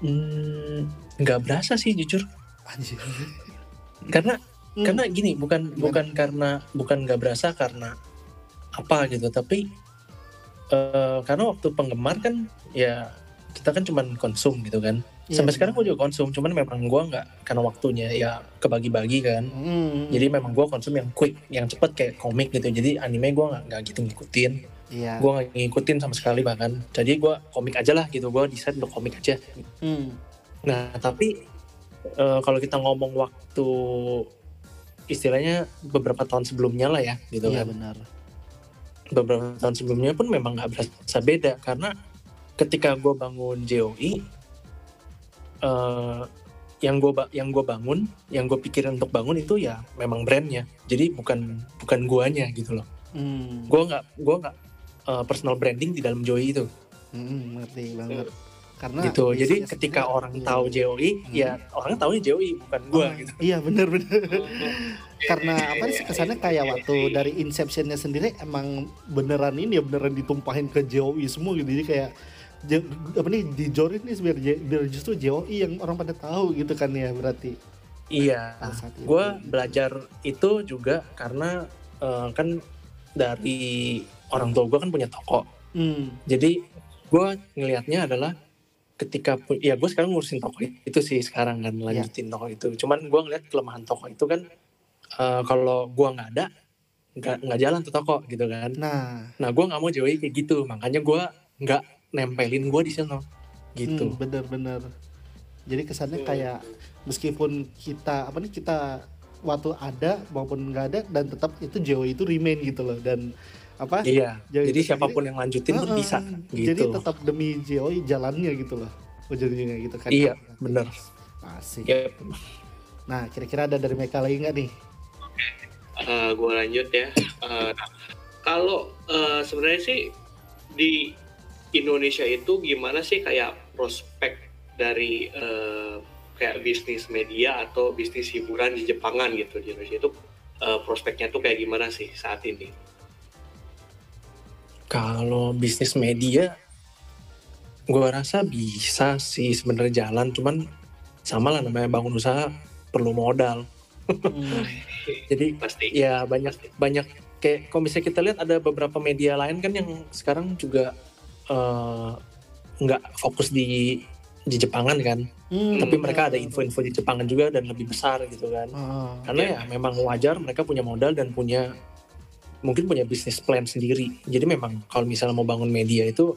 S3: Hmm, nggak berasa sih jujur.
S1: anjir.
S3: Karena
S1: Hmm.
S3: karena gini bukan
S1: Gimana?
S3: bukan karena bukan nggak berasa karena apa gitu tapi eh, karena waktu penggemar kan ya kita kan cuman konsum gitu kan.
S1: Iya,
S3: Sampai
S1: benar.
S3: sekarang gue juga konsum, cuman memang gue nggak karena waktunya ya kebagi-bagi kan.
S1: Hmm.
S3: Jadi memang gue konsum yang quick, yang cepet kayak komik gitu. Jadi anime gue nggak nggak gitu ngikutin.
S1: Iya.
S3: Gue nggak ngikutin sama sekali bahkan. Jadi gue komik aja lah gitu. Gue desain untuk komik aja.
S1: Hmm.
S3: Nah tapi eh, kalau kita ngomong waktu istilahnya beberapa tahun sebelumnya lah ya gitu
S1: Iya
S3: kan.
S1: benar.
S3: Beberapa tahun sebelumnya pun memang nggak berasa beda karena ketika gue bangun JOI eh, yang gue yang gue bangun, yang gue pikirin untuk bangun itu ya memang brandnya. Jadi bukan bukan guanya gitu loh.
S1: Hmm.
S3: Gue nggak gue nggak eh, personal branding di dalam JOI itu.
S1: Hmm, ngerti banget. Karena
S3: gitu. Jadi ketika orang
S1: Iya.
S3: tahu JOI,
S1: Hmm.
S3: ya orang tahu JOI bukan gue
S1: Ah,
S3: gitu.
S1: Iya benar benar.
S2: Oh.
S1: Karena apa sih kesannya kayak waktu dari Inceptionnya sendiri emang beneran ini ya beneran ditumpahin ke JOI semua gitu. Jadi kayak apa nih dijorin nih biar biar justru JOI yang orang pada tahu gitu kan ya berarti.
S3: Iya,
S1: itu.
S3: gue belajar itu juga karena eh, kan dari orang tua gue kan punya toko.
S1: Hmm.
S3: Jadi gue ngelihatnya adalah ketika pu- ya gue sekarang ngurusin toko itu sih sekarang kan lanjutin toko itu. Cuman gue ngeliat kelemahan toko itu kan eh, kalau gue nggak ada nggak nggak jalan tuh toko gitu kan.
S1: Nah,
S3: Nah gue nggak mau JOI kayak gitu, makanya gue nggak nempelin gue di sana gitu.
S1: hmm, bener-bener. Jadi kesannya kayak meskipun kita apa nih kita waktu ada maupun nggak ada dan tetap itu JOI itu remain gitu loh dan apa
S3: Iya, jadi
S1: itu
S3: siapa pun yang lanjutin pun
S1: Heeh,
S3: bisa
S1: Jadi
S3: gitu.
S1: tetap demi JOI jalannya gitu loh. Ujung-ujungnya gitu kan.
S3: Iya, bener.
S1: Asik.
S3: Yep.
S1: Nah, kira-kira ada dari mereka lagi nggak nih?
S2: gue lanjut ya. Eh, nah, kalau eh, sebenarnya sih di Indonesia itu gimana sih kayak prospek dari eh, kayak bisnis media atau bisnis hiburan di Jepangan gitu di Indonesia itu eh, prospeknya tuh kayak gimana sih saat ini?
S3: Kalau bisnis media, gue rasa bisa sih sebenarnya jalan, cuman sama lah namanya bangun usaha perlu modal.
S1: Hmm,
S3: Jadi
S2: Pasti.
S3: ya banyak banyak kayak kalau misalnya kita lihat ada beberapa media lain kan yang sekarang juga eh, nggak fokus di di Jepangan kan,
S1: Hmm,
S3: tapi mereka ada info-info di Jepangan juga dan lebih besar gitu kan.
S1: Ah,
S3: Karena ya memang wajar mereka punya modal dan punya mungkin punya bisnis plan sendiri. Jadi memang kalau misalnya mau bangun media itu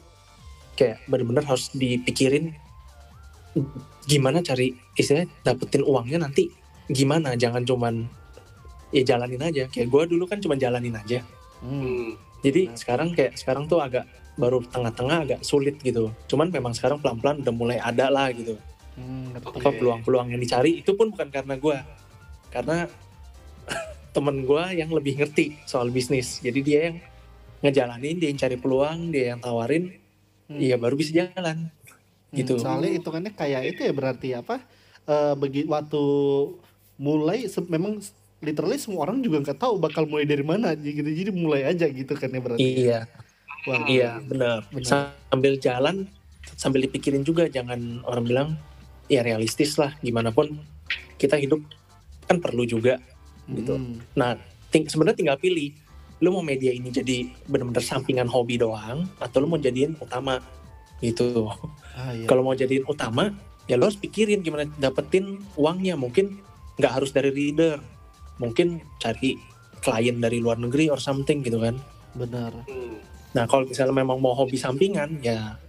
S3: kayak benar-benar harus dipikirin gimana cari istilahnya dapetin uangnya nanti gimana. Jangan cuman ya jalanin aja. Kayak gue dulu kan cuma jalanin aja.
S1: Hmm.
S3: Jadi
S1: Benar.
S3: sekarang kayak sekarang tuh agak baru tengah-tengah agak sulit gitu. Cuman memang sekarang pelan-pelan udah mulai ada lah gitu.
S1: Hmm,
S3: apa peluang-peluang yang dicari itu pun bukan karena gue karena temen gue yang lebih ngerti soal bisnis jadi dia yang ngejalanin dia yang cari peluang dia yang tawarin
S1: Hmm.
S3: iya baru bisa jalan
S1: Hmm,
S3: gitu.
S1: soalnya hitungannya kayak itu ya berarti apa? Eh bagi waktu mulai se- memang literally semua orang juga nggak tahu bakal mulai dari mana gitu. Jadi mulai aja gitu kan ya berarti.
S3: iya
S1: Wah,
S3: iya benar
S1: Benar.
S3: sambil jalan sambil dipikirin juga jangan orang bilang ya realistis lah gimana pun kita hidup kan perlu juga gitu
S1: Hmm.
S3: Nah, ting sebenarnya tinggal pilih. Lu mau media ini jadi bener-bener sampingan hobi doang, atau lu mau jadiin utama gitu.
S1: Ah, iya.
S3: Kalau mau jadiin utama, ya lu harus pikirin gimana dapetin uangnya. Mungkin nggak harus dari reader, mungkin cari klien dari luar negeri or something gitu kan.
S1: Benar.
S3: Nah, kalau misalnya memang mau hobi sampingan, ya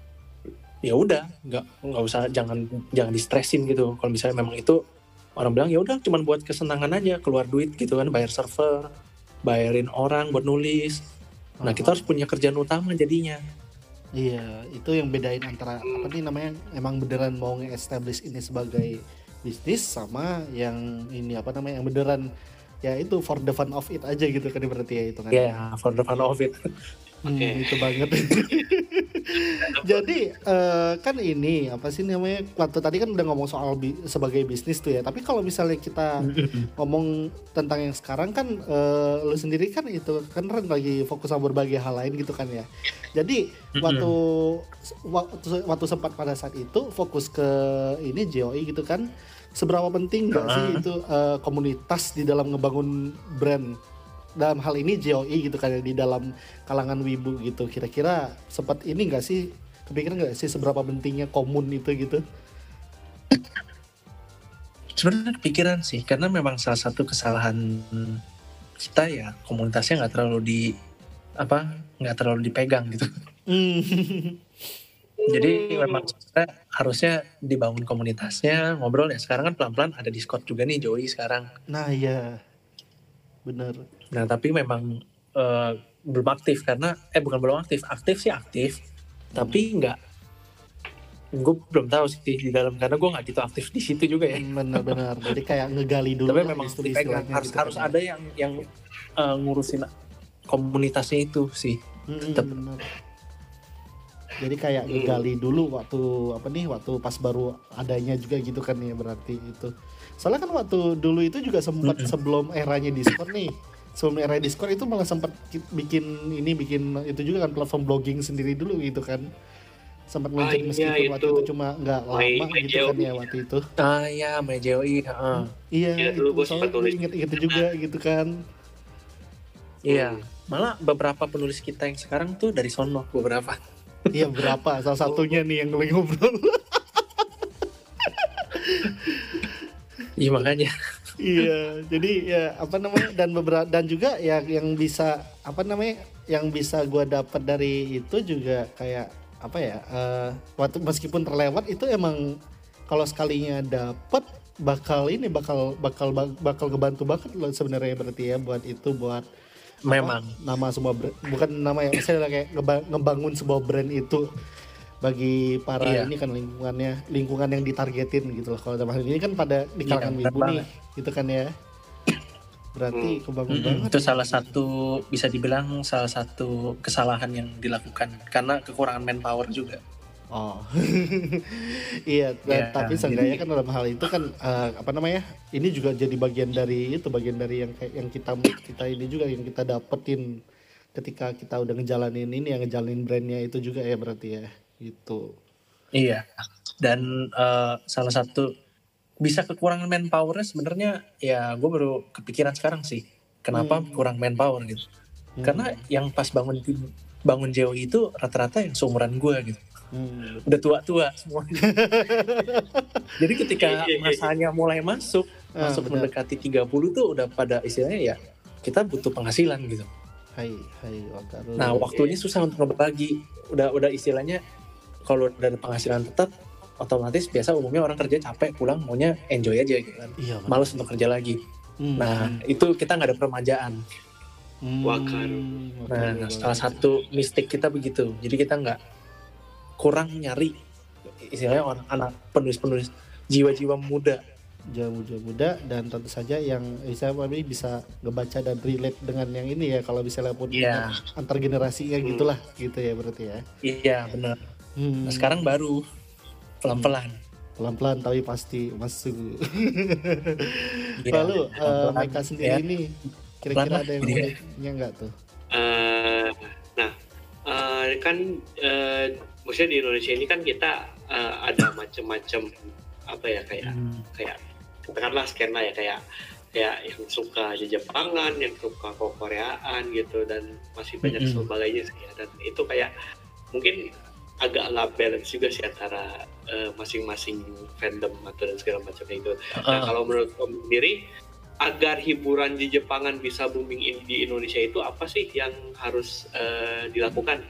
S3: ya udah, nggak nggak usah jangan jangan distresin gitu. Kalau misalnya memang itu orang bilang ya udah cuman buat kesenangan aja keluar duit gitu kan bayar server bayarin orang buat nulis nah kita harus punya kerjaan utama jadinya
S1: Iya, itu yang bedain antara apa nih namanya emang beneran mau nge-establish ini sebagai bisnis sama yang ini apa namanya yang beneran ya itu for the fun of it aja gitu kan berarti ya itu kan.
S3: ya for the fun of it
S1: Hmm,
S2: Oke.
S1: itu banget. Jadi eh, kan ini apa sih namanya waktu tadi kan udah ngomong soal bi- sebagai bisnis tuh ya. Tapi kalau misalnya kita ngomong tentang yang sekarang kan eh, lu sendiri kan itu kan Ren lagi fokus sama berbagai hal lain gitu kan ya. Jadi waktu waktu waktu sempat pada saat itu fokus ke ini JOI gitu kan. Seberapa penting nggak sih itu eh, komunitas di dalam ngebangun brand dalam hal ini JOI gitu kan di dalam kalangan wibu gitu. Kira-kira sempat ini nggak sih kepikiran nggak sih seberapa pentingnya komun itu gitu?
S3: sebenarnya kepikiran sih karena memang salah satu kesalahan kita ya komunitasnya nggak terlalu di apa nggak terlalu dipegang gitu
S1: Hmm.
S3: jadi memang harusnya dibangun komunitasnya ngobrol ya sekarang kan pelan-pelan ada Discord juga nih Joey sekarang
S1: Nah iya bener.
S3: Nah, tapi memang eh, belum aktif karena eh bukan belum aktif, aktif sih aktif, tapi nggak gue belum tahu sih di dalam karena gue nggak gitu aktif di situ juga ya.
S1: Bener-bener. Jadi kayak ngegali dulu.
S3: tapi memang dipegang
S1: istilahnya
S3: harus
S1: gitu
S3: harus
S1: kan
S3: ada yang yang eh, ngurusin komunitasnya itu sih.
S1: Hmm, bener. Jadi kayak
S2: Hmm.
S1: ngegali dulu waktu apa nih waktu pas baru adanya juga gitu kan ya berarti itu. Soalnya kan waktu dulu itu juga sempat
S3: Mm-mm.
S1: sebelum eranya Discord nih. Sebelum era Discord itu malah sempat ki- bikin ini bikin itu juga kan platform blogging sendiri dulu gitu kan. Sempat
S2: Ah,
S1: muncul
S2: iya,
S1: meskipun waktu
S2: itu.
S1: itu cuma nggak lama
S2: My
S1: gitu kan ya waktu itu.
S3: Ah ya, main JOI, heeh.
S1: Iya,
S2: Iya,
S1: itu
S2: dulu gua
S1: soalnya
S2: sempat tulis.
S1: inget inget juga gitu kan.
S3: Iya. Malah beberapa penulis kita yang sekarang tuh dari sono beberapa.
S1: Iya berapa? Salah satunya nih yang lagi ngobrol.
S3: Iya makanya.
S1: Iya, jadi ya apa namanya dan beberapa dan juga ya yang bisa apa namanya yang bisa gua dapat dari itu juga kayak apa ya? eh, waktu meskipun terlewat itu emang kalau sekalinya dapat bakal ini bakal bakal bakal kebantu banget loh sebenarnya berarti ya buat itu buat
S3: Memang.
S1: nama semua brand, bukan nama yang saya kayak ngeba- ngebangun sebuah brand itu bagi para
S3: Iya.
S1: ini kan lingkungannya lingkungan yang ditargetin gitu loh. Kalau dalam hal ini kan pada di
S3: Iya,
S1: kalangan
S3: benar
S1: wibu nih gitu kan ya. Berarti kebangun
S3: Mm-mm,
S1: banget.
S3: itu salah satu bisa dibilang salah satu kesalahan yang dilakukan. Karena kekurangan manpower juga.
S1: oh. Iya dan-
S3: Iya,
S1: tapi seenggaknya kan dalam hal itu kan eh, apa namanya ini juga jadi bagian dari itu bagian dari yang kayak yang kita kita ini juga yang kita dapetin ketika kita udah ngejalanin ini yang ngejalanin brandnya itu juga ya berarti ya gitu
S3: Iya. Dan eh, salah satu bisa kekurangan manpowernya sebenarnya ya gue baru kepikiran sekarang sih. Kenapa
S1: Hmm.
S3: kurang manpower gitu?
S1: Hmm.
S3: Karena yang pas bangun bangun JOI itu rata-rata yang seumuran gue gitu.
S1: Hmm.
S3: udah tua-tua semua. Jadi ketika
S2: Iya, iya, iya.
S3: masanya mulai masuk,
S1: Ah,
S3: masuk
S1: benar.
S3: mendekati 30 tuh udah pada istilahnya ya kita butuh penghasilan gitu.
S1: Hai, hai, wakaru.
S3: Nah, waktu ini susah untuk ngebagi. Udah udah istilahnya kalau dari penghasilan tetap otomatis biasa umumnya orang kerja capek pulang maunya enjoy aja gitu kan.
S1: iya.
S3: Males untuk kerja lagi.
S1: Hmm.
S3: Nah, itu kita nggak ada permajaan.
S1: Hmm,
S2: Wakaru.
S3: Nah, salah satu mistik kita begitu. Jadi kita nggak kurang nyari istilahnya orang anak penulis-penulis jiwa-jiwa muda.
S1: jamu-jamu muda dan tentu saja yang bisa kami bisa ngebaca dan relate dengan yang ini ya kalau misalnya pun
S3: Iya.
S1: antar generasi ya
S2: Hmm.
S1: gitulah gitu ya berarti ya.
S3: Iya, benar.
S1: Hmm.
S3: Nah, sekarang baru pelan-pelan.
S1: pelan-pelan tapi pasti masuk.
S3: Iya,
S1: Lalu eh,
S3: pelan-pelan,
S1: Meka sendiri
S3: ya.
S1: ini kira-kira ada yang
S3: ya.
S1: uniknya nggak tuh?
S2: Eh, nah, eh, kan eh, maksudnya di Indonesia ini kan kita eh, ada macam-macam apa ya kayak
S3: Hmm.
S2: kayak katakanlah skena ya kayak kayak yang suka Jepangan, yang suka Koreaan gitu dan masih banyak
S3: Mm-mm.
S2: sebagainya sih ya. dan itu kayak mungkin agak nggak balance juga sih antara eh, masing-masing fandom atau dan segala macam itu. Nah
S3: Ah,
S2: kalau menurut Om sendiri agar hiburan di Jepangan bisa booming in- di Indonesia itu apa sih yang harus eh, dilakukan?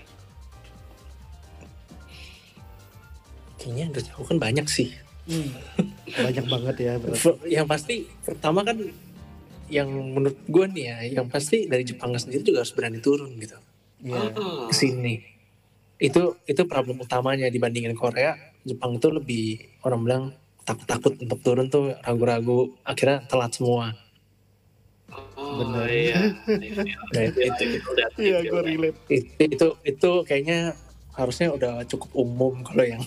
S3: kayaknya yang harus dilakukan banyak sih.
S1: Hmm. Banyak banget ya berarti.
S3: Yang pasti pertama kan yang menurut gue nih ya, yang pasti dari Jepang sendiri juga harus berani turun gitu
S1: Iya.
S2: Ah,
S3: ke sini. Itu itu problem utamanya dibandingin Korea. Jepang itu lebih orang bilang takut-takut untuk turun tuh ragu-ragu akhirnya telat semua.
S2: oh,
S1: Bener.
S2: Iya, iya, iya.
S3: Nah,
S2: Itu-
S3: itu,
S2: itu udah
S1: Iya,
S2: trigger
S1: gue
S2: lah.
S1: relate.
S3: itu itu itu kayaknya harusnya udah cukup umum kalau yang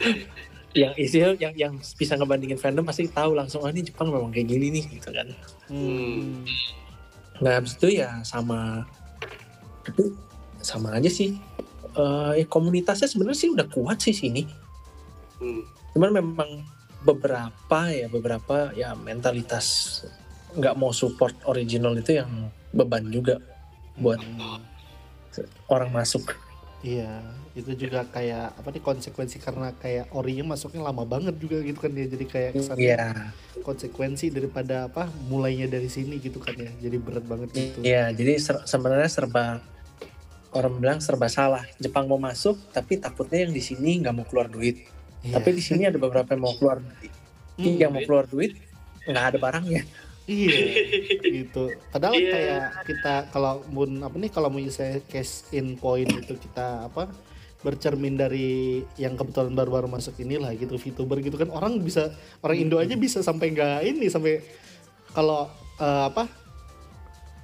S3: yang isi yang yang bisa ngebandingin fandom pasti tahu langsung ah ini Jepang memang kayak gini nih gitu kan.
S1: Hmm.
S3: Nah habis itu ya sama tapi sama aja sih. Eh ya komunitasnya sebenarnya sih udah kuat sih sini.
S2: Hmm.
S3: Cuman memang beberapa ya beberapa ya mentalitas nggak mau support original itu yang beban juga buat
S1: Hmm.
S3: orang masuk.
S1: Iya, itu juga kayak apa nih konsekuensi karena kayak orinya masuknya lama banget juga gitu kan ya. Jadi kayak kesannya
S3: Iya,
S1: konsekuensi daripada apa mulainya dari sini gitu kan ya. Jadi berat banget gitu.
S3: iya. Jadi ser- sebenarnya serba orang bilang serba salah. Jepang mau masuk, tapi takutnya yang di sini nggak mau keluar duit.
S1: Iya.
S3: Tapi di sini ada beberapa yang mau keluar,
S1: Hmm,
S3: yang mau keluar duit nggak ada barangnya.
S1: Iya, gitu. Padahal
S2: Iya.
S1: kayak kita kalau mun apa nih kalau mau saya cash in point itu kita apa bercermin dari yang kebetulan baru-baru masuk inilah gitu VTuber gitu kan orang bisa orang Indo aja bisa sampai nggak ini sampai kalau eh, apa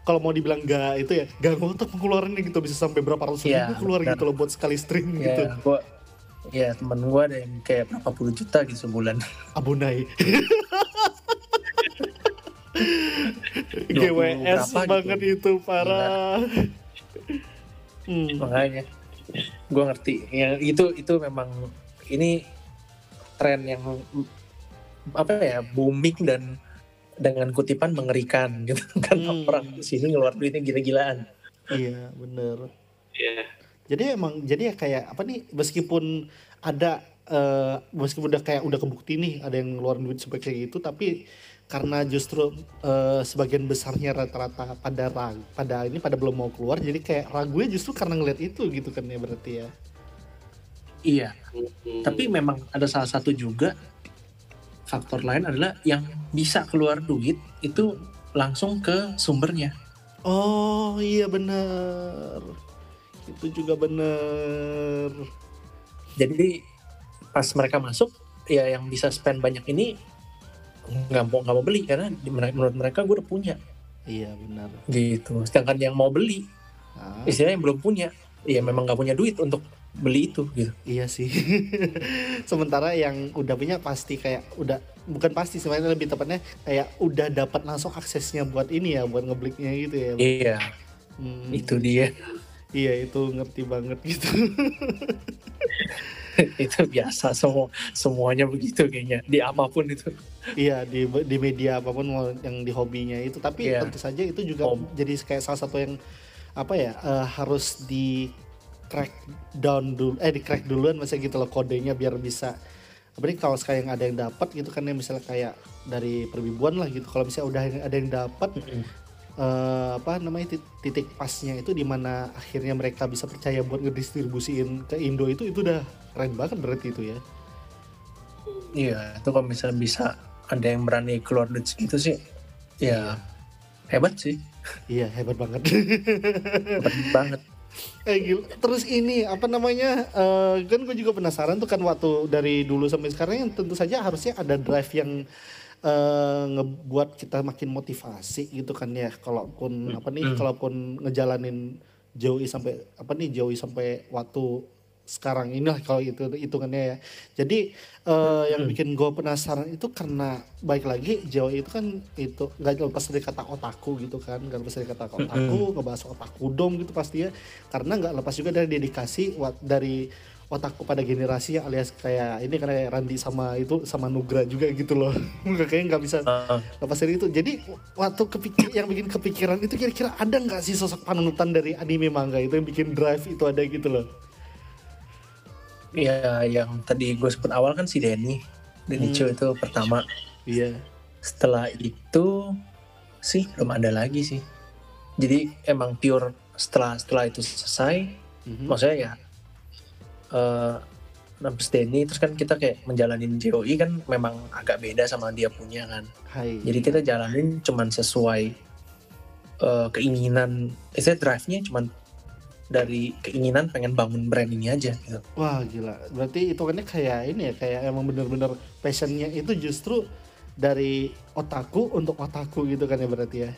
S1: kalau mau dibilang nggak itu ya nggak ngotot pengeluarannya gitu bisa sampai berapa ratus
S3: Iya,
S1: ribu keluar
S3: benar.
S1: gitu loh buat sekali stream gitu
S3: Ya, gua, ya temen gua ada yang kayak berapa puluh juta gitu sebulan.
S1: abonai
S3: 20
S1: GWS
S3: gitu.
S1: banget itu parah hmm.
S3: Makanya, gua ngerti. Yang itu itu memang ini tren yang apa ya booming dan dengan kutipan mengerikan gitu kan
S1: Hmm.
S3: orang di sini ngeluar duitnya gila-gilaan.
S1: Iya bener.
S2: Iya.
S1: Jadi emang jadi ya kayak apa nih meskipun ada eh, meskipun udah kayak udah kebukti nih ada yang ngeluarin duit kayak gitu tapi karena justru eh, sebagian besarnya rata-rata pada ragu, pada ini pada belum mau keluar jadi kayak ragunya justru karena ngeliat itu gitu kan ya berarti ya.
S3: Iya,
S2: Hmm.
S3: tapi memang ada salah satu juga faktor lain adalah yang bisa keluar duit itu langsung ke sumbernya.
S1: Oh iya bener itu juga bener.
S3: Jadi pas mereka masuk ya yang bisa spend banyak ini nggak mau nggak mau beli karena menurut mereka gue udah punya
S1: Iya benar.
S3: gitu. Sedangkan yang mau beli
S1: Ah,
S3: istilahnya yang belum punya ya memang nggak punya duit untuk beli itu gitu.
S1: Iya sih. Sementara yang udah punya pasti kayak udah bukan pasti sebenarnya lebih tepatnya kayak udah dapat langsung aksesnya buat ini ya buat ngebliknya gitu ya.
S3: Iya,
S1: Hmm,
S3: itu dia.
S1: Iya itu ngerti banget gitu.
S3: itu biasa semua semuanya begitu kayaknya di apa pun itu.
S1: iya di di media apa pun yang di hobinya itu tapi
S3: Iya.
S1: tentu saja itu juga jadi kayak salah satu yang apa ya eh, harus di crack down dulu eh di crack duluan misalnya gitu loh kodenya biar bisa. Apa nih kalau sekarang ada yang dapat gitu kan ya misalnya kayak dari perbibuan lah gitu. Kalau misalnya udah ada yang dapat eh, apa namanya tit- titik pasnya itu di mana akhirnya mereka bisa percaya buat ngedistribusiin ke Indo itu itu udah keren banget berarti itu ya.
S3: Iya, itu kalau misalnya bisa ada yang berani keluar duit segitu sih, ya hebat sih,
S1: iya hebat banget.
S3: Hebat banget.
S1: Eh, gila. Terus ini apa namanya? eh, kan gue juga penasaran tuh kan waktu dari dulu sampai sekarang yang tentu saja harusnya ada drive yang eh, ngebuat kita makin motivasi gitu kan ya. Kalaupun apa nih? Kalaupun ngejalanin Joey sampai apa nih Joey sampai waktu sekarang inilah kalau itu hitungannya ya. Jadi eh, yang bikin gue penasaran itu karena baik lagi Joey itu kan itu nggak lepas dari kata otaku gitu kan, nggak lepas dari kata otaku, ngebahas otaku dom gitu pasti ya. Karena nggak lepas juga dari dedikasi wat- dari otaku pada generasi alias kayak ini karena Randi sama itu sama Nugra juga gitu loh. Kayaknya nggak bisa
S3: Heeh.
S1: lepas dari itu. Jadi waktu kepikir yang bikin kepikiran itu kira-kira ada nggak sih sosok panutan dari anime manga itu yang bikin drive itu ada gitu loh.
S3: Iya, yang tadi gue sebut awal kan si Denny, Denny Cho itu pertama.
S1: Iya.
S3: Setelah itu sih belum ada lagi sih. Jadi emang pure setelah setelah itu selesai,
S1: Mhm.
S3: maksudnya ya eh Nabes Denny terus kan kita kayak menjalanin JOI kan memang agak beda sama dia punya kan.
S1: Hai.
S3: Jadi kita jalanin cuman sesuai eh, keinginan, saya drive-nya cuman dari keinginan pengen bangun brand ini aja gitu.
S1: Wah gila, berarti itu kan kayak ini ya, kayak emang bener-bener passionnya itu justru dari otaku untuk otaku gitu kan ya berarti ya.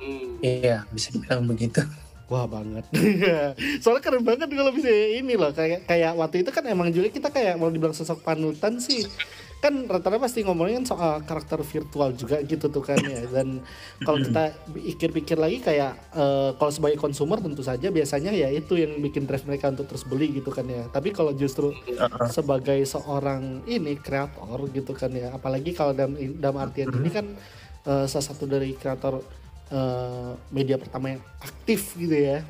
S2: Hmm.
S3: Iya, bisa dibilang begitu.
S1: Wah banget. Soalnya keren banget kalau bisa ini loh kayak kayak waktu itu kan emang juga kita kayak mau dibilang sosok panutan sih. Kan rata-rata pasti ngomongin soal karakter virtual juga gitu tuh kan ya. Dan kalau kita pikir-pikir lagi kayak eh, kalau sebagai konsumer tentu saja biasanya ya itu yang bikin drive mereka untuk terus beli gitu kan ya. Tapi kalau justru sebagai seorang ini kreator gitu kan ya. Apalagi kalau dalam dalam artian ini kan eh, salah satu dari kreator eh, media pertama yang aktif gitu ya.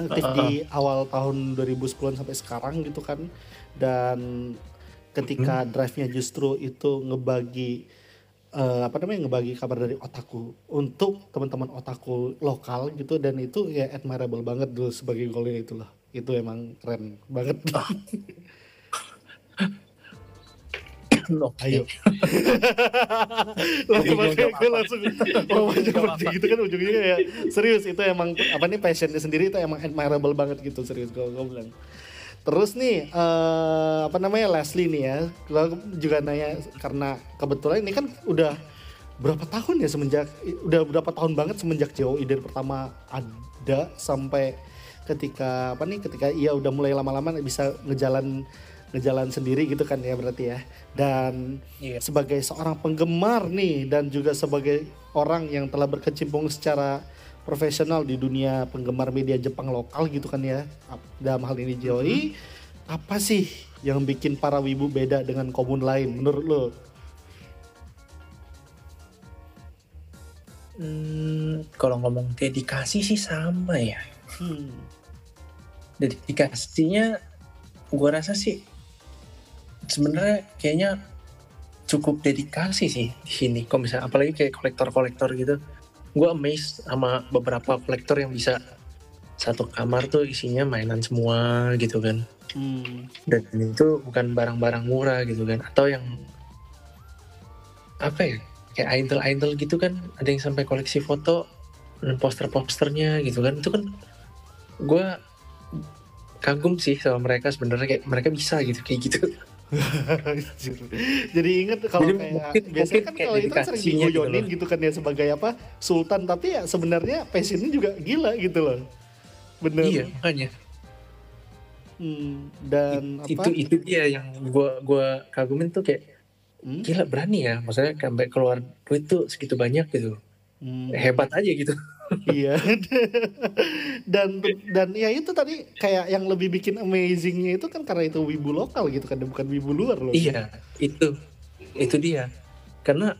S1: Aktif di awal tahun 2010 sampai sekarang gitu kan. Dan ketika drive-nya justru itu ngebagi eh, apa namanya ngebagi kabar dari otaku untuk teman-teman otaku lokal gitu dan itu ya admirable banget dulu sebagai golnya itu loh itu emang keren banget
S3: Oke.
S1: Ayo. langsung kayak
S3: jawab
S1: gue langsung mau maju seperti gitu kan ujungnya kayak serius itu emang apa nih passionnya sendiri itu emang admirable banget gitu serius gue gue bilang. Terus nih eh, apa namanya Leslie nih ya, juga nanya karena kebetulan ini kan udah berapa tahun ya semenjak udah berapa tahun banget semenjak Jauh ide pertama ada sampai ketika apa nih ketika ia udah mulai lama-lama bisa ngejalan ngejalan sendiri gitu kan ya berarti ya dan
S3: Iya.
S1: sebagai seorang penggemar nih dan juga sebagai orang yang telah berkecimpung secara profesional di dunia penggemar media Jepang lokal gitu kan ya dalam hal ini Joey apa sih yang bikin para wibu beda dengan komun lain menurut lo?
S3: Hmm, kalau ngomong dedikasi sih sama ya.
S1: Hmm.
S3: Dedikasinya gua rasa sih sebenarnya kayaknya cukup dedikasi sih di sini. Kalau misalnya apalagi kayak kolektor-kolektor gitu. Gua amazed sama beberapa kolektor yang bisa satu kamar tuh isinya mainan semua gitu kan.
S1: Hmm.
S3: dan itu bukan barang-barang murah gitu kan atau yang apa ya kayak idol-idol gitu kan ada yang sampai koleksi foto dan poster-posternya gitu kan itu kan gue kagum sih sama mereka sebenarnya kayak mereka bisa gitu kayak gitu.
S1: Jadi inget kalau kayak
S3: mungkin-
S1: biasanya
S3: mungkin
S1: kan kalau itu kan sering
S3: gitu
S1: digoyonin
S3: loh.
S1: gitu, kan ya sebagai apa sultan tapi ya sebenarnya passionnya juga gila gitu loh. Bener.
S3: iya makanya
S1: Hmm, dan
S3: itu
S1: apa?
S3: itu dia yang gua gua kagumin tuh kayak
S1: Hmm?
S3: gila berani ya maksudnya sampai keluar duit tuh segitu banyak gitu
S1: Hmm,
S3: hebat aja gitu
S1: iya. dan dan ya itu tadi kayak yang lebih bikin amazingnya itu kan karena itu wibu lokal gitu kan bukan wibu luar loh.
S3: Iya, itu itu dia. Karena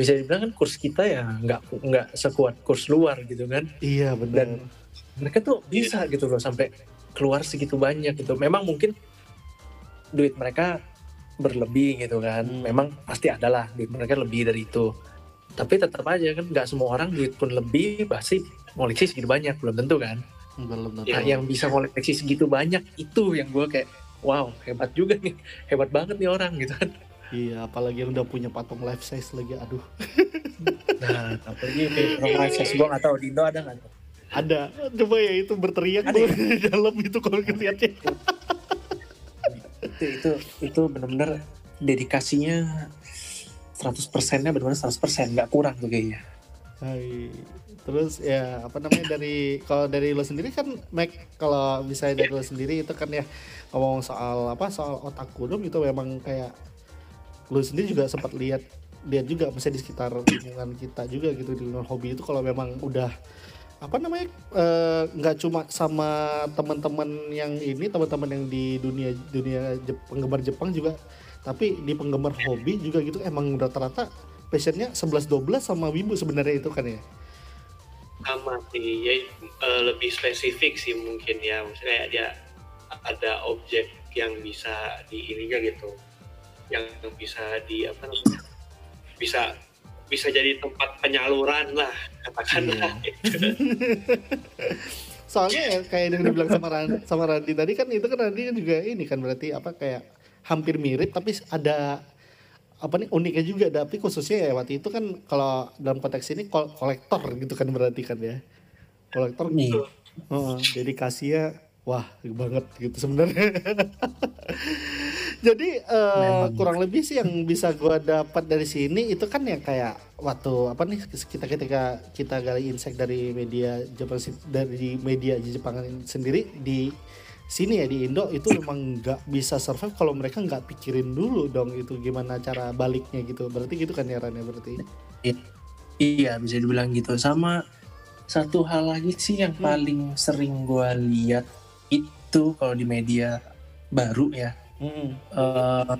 S3: bisa dibilang kan kurs kita ya nggak nggak sekuat kurs luar gitu kan.
S1: Iya benar.
S3: Dan mereka tuh bisa gitu loh sampai keluar segitu banyak gitu memang mungkin duit mereka berlebih gitu kan
S1: Hmm.
S3: memang pasti ada lah duit mereka lebih dari itu tapi tetap aja kan nggak semua orang duit pun lebih pasti koleksi segitu banyak belum tentu kan?
S1: Belum tentu.
S3: Nah, yang bisa koleksi segitu banyak itu yang gue kayak wow hebat juga nih hebat banget nih orang gitu kan.
S1: Iya apalagi yang udah punya patung life size lagi aduh.
S3: Nah apalagi orang life size gue nggak tahu di Indo ada nggak?
S1: Ada. Coba ya itu berteriak tuh
S3: ya?
S1: di dalam itu kalau ngeliatnya
S3: itu itu itu benar-benar dedikasinya 100 persennya benar-benar 100 persen nggak kurang tuh kayaknya
S1: Hai. Terus ya apa namanya dari kalau dari lo sendiri kan Mac kalau misalnya dari lo sendiri itu kan ya ngomong soal apa soal otak kudum itu memang kayak lo sendiri juga sempat lihat lihat juga misalnya di sekitar lingkungan kita juga gitu di lingkungan hobi itu kalau memang udah apa namanya eh, nggak cuma sama teman-teman yang ini teman-teman yang di dunia dunia Jep- penggemar Jepang juga tapi di penggemar hobi juga gitu emang rata-rata passionnya 11-12 sama wibu sebenarnya itu kan ya?
S2: Sama sih ya eh, lebih spesifik sih mungkin ya. Maksudnya dia ada objek yang bisa di ininya gitu. Yang bisa di apa namanya bisa bisa jadi tempat penyaluran lah katakanlah
S1: soalnya ya, kayak yang dibilang sama Ran, sama Randy tadi kan itu kan Randy kan juga ini kan berarti apa kayak hampir mirip tapi ada apa nih uniknya juga tapi khususnya ya waktu itu kan kalau dalam konteks ini kol- kolektor gitu kan berarti kan ya kolektor
S3: Iya.
S1: Oh, dedikasinya wah banget gitu sebenarnya. Jadi
S3: Memang.
S1: kurang lebih sih yang bisa gua dapat dari sini itu kan yang kayak waktu apa nih kita ketika kita gali insight dari media Jepang dari media Jepang sendiri di sini ya di Indo itu memang nggak bisa survive kalau mereka nggak pikirin dulu dong itu gimana cara baliknya gitu. Berarti gitu kan ya Ran ya berarti.
S3: Iya bisa dibilang gitu sama satu hal lagi sih yang
S1: Hmm.
S3: paling sering gue lihat itu kalau di media baru ya
S1: Mm-mm.
S3: eh,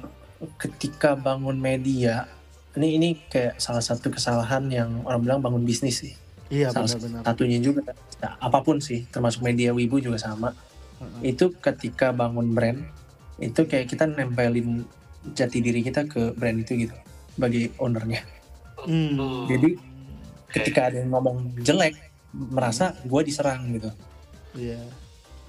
S3: ketika bangun media ini ini kayak salah satu kesalahan yang orang bilang bangun bisnis sih
S1: Iya
S3: salah
S1: benar-benar.
S3: satunya juga apa pun sih termasuk media wibu juga sama Itu ketika bangun brand itu kayak kita nempelin jati diri kita ke brand itu gitu bagi ownernya
S1: Hmm.
S3: Jadi ketika ada yang ngomong jelek merasa gue diserang gitu
S1: Iya.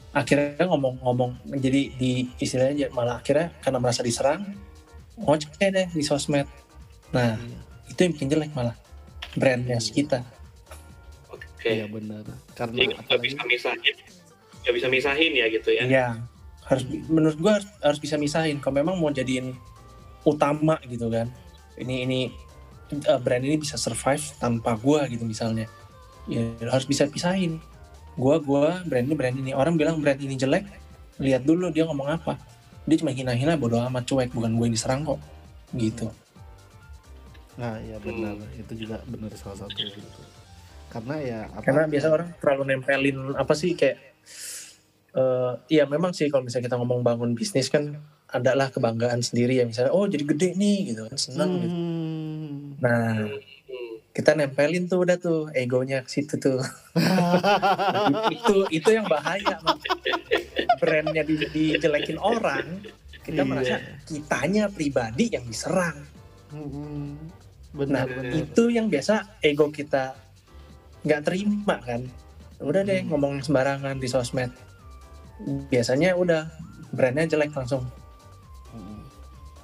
S3: akhirnya ngomong-ngomong jadi di istilahnya malah akhirnya karena merasa diserang ngoceh deh di sosmed nah
S1: Iya.
S3: itu yang bikin jelek malah brandnya kita
S2: oke
S1: Iya benar. Karena
S2: nggak bisa misahin nggak bisa misahin ya gitu ya
S3: Iya harus menurut gue harus, harus bisa misahin kalau memang mau jadiin utama gitu kan ini ini eh, brand ini bisa survive tanpa gue gitu misalnya ya harus bisa pisahin gue gua brand ini brand ini orang bilang brand ini jelek lihat dulu dia ngomong apa dia cuma hina-hina bodo amat cuek bukan gue yang diserang kok gitu
S1: Nah, iya benar. Itu juga benar salah satu gitu. Karena ya apa?
S3: karena biasa orang terlalu nempelin apa sih kayak eh iya memang sih kalau misalnya kita ngomong bangun bisnis kan adalah kebanggaan sendiri ya misalnya oh jadi gede nih gitu kan senang gitu
S1: Hmm.
S3: nah
S2: Hmm.
S3: kita nempelin tuh udah tuh egonya ke situ tuh itu itu yang bahaya brandnya di, dijelekin orang kita
S1: Iya.
S3: merasa kitanya pribadi yang diserang
S1: Hmm.
S3: nah
S1: Benar benar.
S3: itu yang biasa ego kita nggak terima kan udah deh
S1: Hmm.
S3: ngomong sembarangan di sosmed biasanya udah brandnya jelek langsung.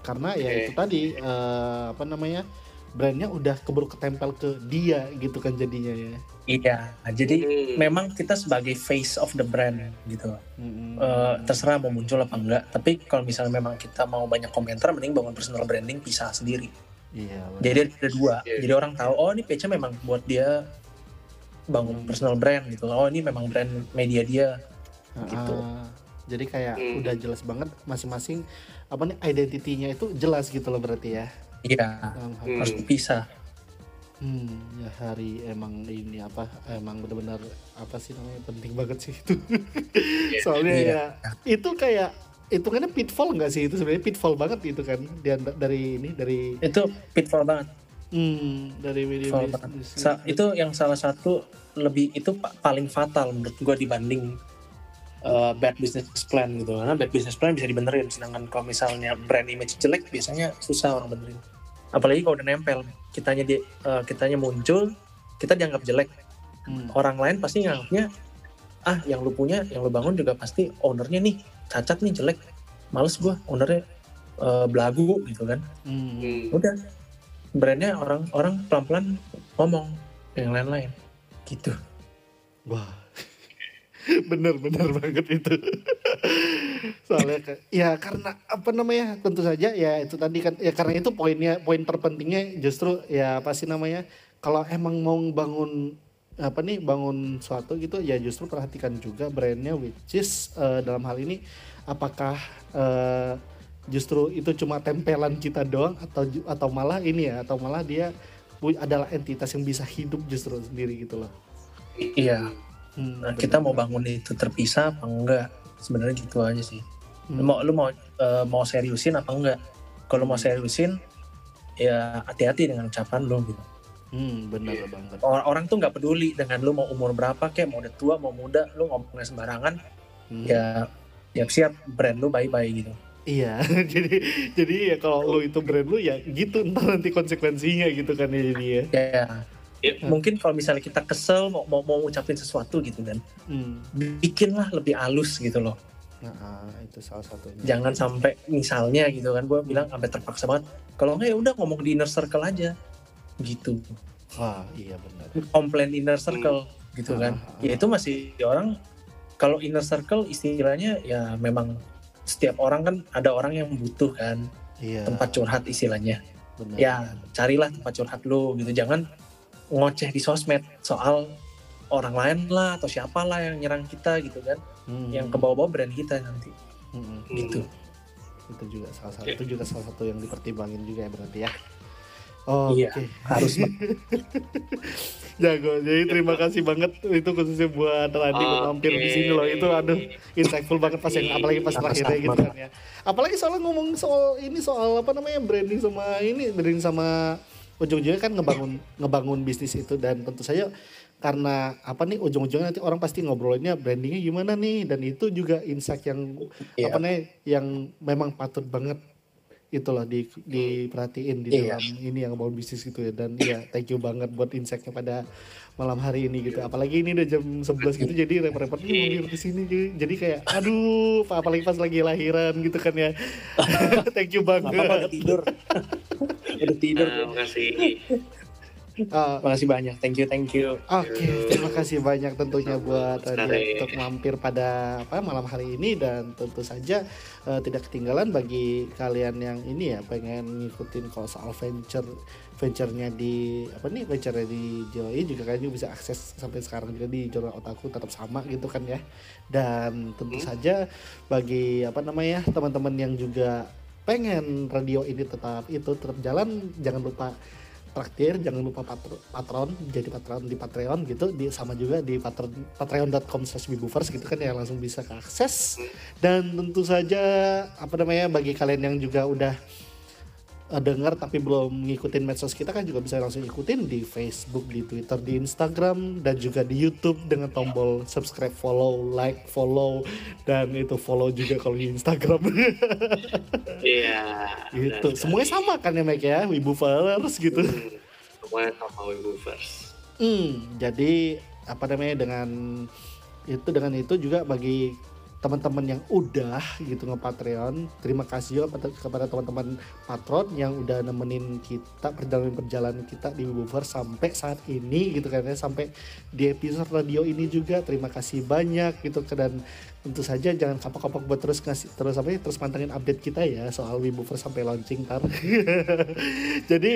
S1: Karena ya
S2: Oke.
S1: itu tadi eh, apa namanya? Brandnya udah keburu ketempel ke dia gitu kan jadinya ya.
S3: iya jadi
S2: Hmm.
S3: memang kita sebagai face of the brand gitu
S1: Hmm.
S3: Eh, terserah mau muncul apa enggak tapi kalau misalnya memang kita mau banyak komentar mending bangun personal branding pisah sendiri
S1: Iya.
S3: jadi ada dua
S2: Iya.
S3: jadi orang tahu oh ini page memang buat dia bangun
S1: Hmm.
S3: personal brand gitu oh ini memang brand media dia gitu.
S1: Ah, jadi kayak
S2: Hmm.
S1: udah jelas banget masing-masing apa nih identitinya itu jelas gitu loh berarti ya.
S3: iya
S2: Hmm.
S3: harus dipisah
S1: Hmm, ya hari emang ini apa emang benar-benar apa sih namanya penting banget sih itu. Soalnya
S3: Iya.
S1: ya itu kayak hitungannya pitfall nggak sih itu sebenarnya pitfall banget itu kan dari ini dari
S3: itu pitfall banget
S1: hmm, dari media bisnis.
S3: Sa- itu yang salah satu lebih itu pa- paling fatal menurut gua dibanding uh, bad business plan gitu. Karena bad business plan bisa dibenerin sedangkan kalau misalnya brand image jelek biasanya susah orang benerin. Apalagi kalau udah nempel kitanya di uh, kitanya muncul kita dianggap jelek.
S1: Hmm.
S3: orang lain pasti nganggapnya ah yang lu punya yang lu bangun juga pasti ownernya nih cacat nih jelek. Males gua ownernya uh, belagu gitu kan.
S1: Hmm.
S2: Hmm.
S3: udah. Brandnya orang orang pelan pelan ngomong yang lain lain gitu
S1: Wah. bener bener banget itu. Soalnya ya karena apa namanya? Tentu saja ya itu tadi kan ya karena itu poinnya poin terpentingnya justru ya apa sih namanya? Kalau emang mau bangun apa nih bangun suatu gitu ya justru perhatikan juga brandnya which is eh, dalam hal ini apakah eh, justru itu cuma tempelan kita doang atau atau malah ini ya atau malah dia adalah entitas yang bisa hidup justru sendiri gitu loh.
S3: iya
S1: Hmm,
S3: Nah,
S1: bener.
S3: kita mau bangun itu terpisah apa enggak? Sebenarnya gitu aja sih. Lu
S1: Hmm.
S3: mau lu mau eh, mau seriusin apa enggak? Kalau mau seriusin ya hati-hati dengan ucapan lu gitu.
S1: Hmm, benar banget.
S3: Orang, orang tuh nggak peduli dengan lu mau umur berapa kayak mau udah tua mau muda lu ngomongnya sembarangan
S1: Hmm.
S3: ya siap siap brand lu bye bye gitu.
S1: Iya, jadi jadi ya kalau lu itu brand lu ya gitu ntar nanti konsekuensinya gitu kan ya jadi ya.
S3: Ya
S2: Yep.
S3: mungkin kalau misalnya kita kesel mau mau, mau ucapin sesuatu gitu kan,
S1: Hmm.
S3: bikinlah lebih halus gitu loh.
S1: Nah, ah, itu salah satunya.
S3: Jangan sampai misalnya gitu kan, gue bilang sampai terpaksa banget. Kalau enggak ya udah ngomong di inner circle aja, gitu.
S1: Wah, iya benar.
S3: Komplain inner circle gitu kan.
S1: Ah, ah,
S3: Ya itu masih orang kalau inner circle istilahnya ya memang setiap orang kan ada orang yang butuh kan
S1: Iya.
S3: tempat curhat istilahnya.
S1: benar.
S3: Ya carilah tempat curhat lu gitu. Jangan ngoceh di sosmed soal orang lain lah atau siapa lah yang nyerang kita gitu kan.
S1: Hmm.
S3: Yang ke bawah-bawah brand kita nanti
S1: Hmm,
S3: gitu.
S1: Itu juga salah satu itu juga salah satu yang dipertimbangin juga ya berarti ya. Oke.
S3: Iya. Harus
S1: Jago. Jadi terima kasih banget itu khususnya buat Randy buat mampir di sini loh. Itu aduh insightful banget pas yang apalagi pas terakhirnya gitu kan ya. Apalagi soal ngomong soal ini soal apa namanya branding sama ini branding sama ujung-ujungnya kan ngebangun ngebangun bisnis itu dan tentu saja karena apa nih ujung-ujungnya nanti orang pasti ngobrolinnya brandingnya gimana nih dan itu juga insight yang
S3: Iya.
S1: apa nih yang memang patut banget itu loh di diperhatiin di
S3: Iya.
S1: dalam ini yang mau bisnis gitu ya dan ya thank you banget buat insightnya pada malam hari ini gitu apalagi ini udah jam 11 gitu jadi repot-repot nih mau di sini jadi, jadi kayak aduh apalagi pas lagi lahiran gitu kan ya thank you
S3: Nggak apa-apa udah
S1: banget
S3: tidur. udah tidur.
S2: Nah, makasih.
S1: Ah,
S3: Makasih banyak. Thank you, thank you.
S1: Oke, terima kasih banyak tentunya buat. Radia untuk mampir pada apa malam hari ini dan tentu saja eh, tidak ketinggalan bagi kalian yang ini ya pengen ngikutin kalau soal venture venture-nya di apa nih venture-nya di JOI juga kalian juga bisa akses sampai sekarang juga di jurnal otaku tetap sama gitu kan ya. Dan tentu
S2: Hmm.
S1: saja bagi apa namanya teman-teman yang juga pengen radio ini tetap itu tetap jalan jangan lupa traktir jangan lupa patro- patron jadi patron di Patreon gitu di sama juga di patron patreon.com slash gitu kan ya langsung bisa keakses dan tentu saja apa namanya bagi kalian yang juga udah eh, dengar tapi belum ngikutin medsos kita kan juga bisa langsung ikutin di Facebook, di Twitter, di Instagram dan juga di YouTube dengan tombol subscribe, follow, like, follow dan itu follow juga kalau di Instagram.
S2: Iya.
S1: gitu.
S2: benar
S1: Semuanya sama kan ya Mike ya, Wibu Followers gitu.
S2: Hmm, Semuanya sama Webovers.
S1: Hmm, jadi apa namanya dengan itu dengan itu juga bagi teman-teman yang udah gitu nge-Patreon, terima kasih pada- kepada teman-teman patron yang udah nemenin kita perjalanan perjalanan kita di Wibuver sampai saat ini gitu kan ya sampai di episode radio ini juga terima kasih banyak gitu kan dan tentu saja jangan kapok-kapok buat terus ngasih terus apa ya, terus pantengin update kita ya soal Wibuver sampai launching tar. Jadi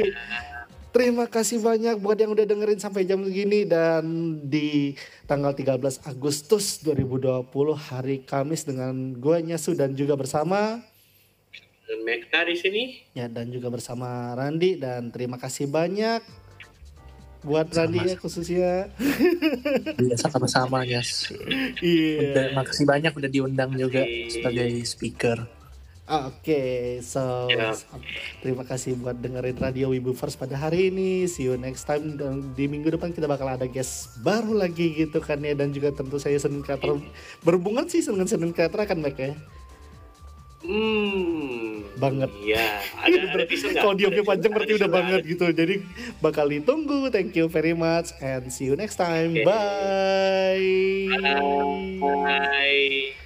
S1: Terima kasih banyak buat yang udah dengerin sampai jam segini dan di tanggal 13 Agustus 2020 hari Kamis dengan gue Nyasu dan juga bersama
S2: Dan Mekta di sini.
S1: ya dan juga bersama Randi dan terima kasih banyak buat Randi ya khususnya.
S3: Biasa sama-sama, Yes.
S1: Iya.
S3: Udah, makasih banyak udah diundang juga sebagai speaker.
S1: Oke, so
S2: Ya.
S1: terima kasih buat dengerin Radio Wibu First pada hari ini. See you next time dan di minggu depan kita bakal ada guest baru lagi gitu kan ya dan juga tentu saya Senin Creator berhubungan sih dengan Senin Creator akan baik ya.
S2: Hmm.
S1: Banget.
S2: Iya. Ada, ada?
S1: Kalau diamnya panjang berarti udah banget
S2: ada.
S1: gitu. Jadi bakal ditunggu. Thank you very much and see you next time.
S2: Oke.
S1: Bye.
S2: Bye.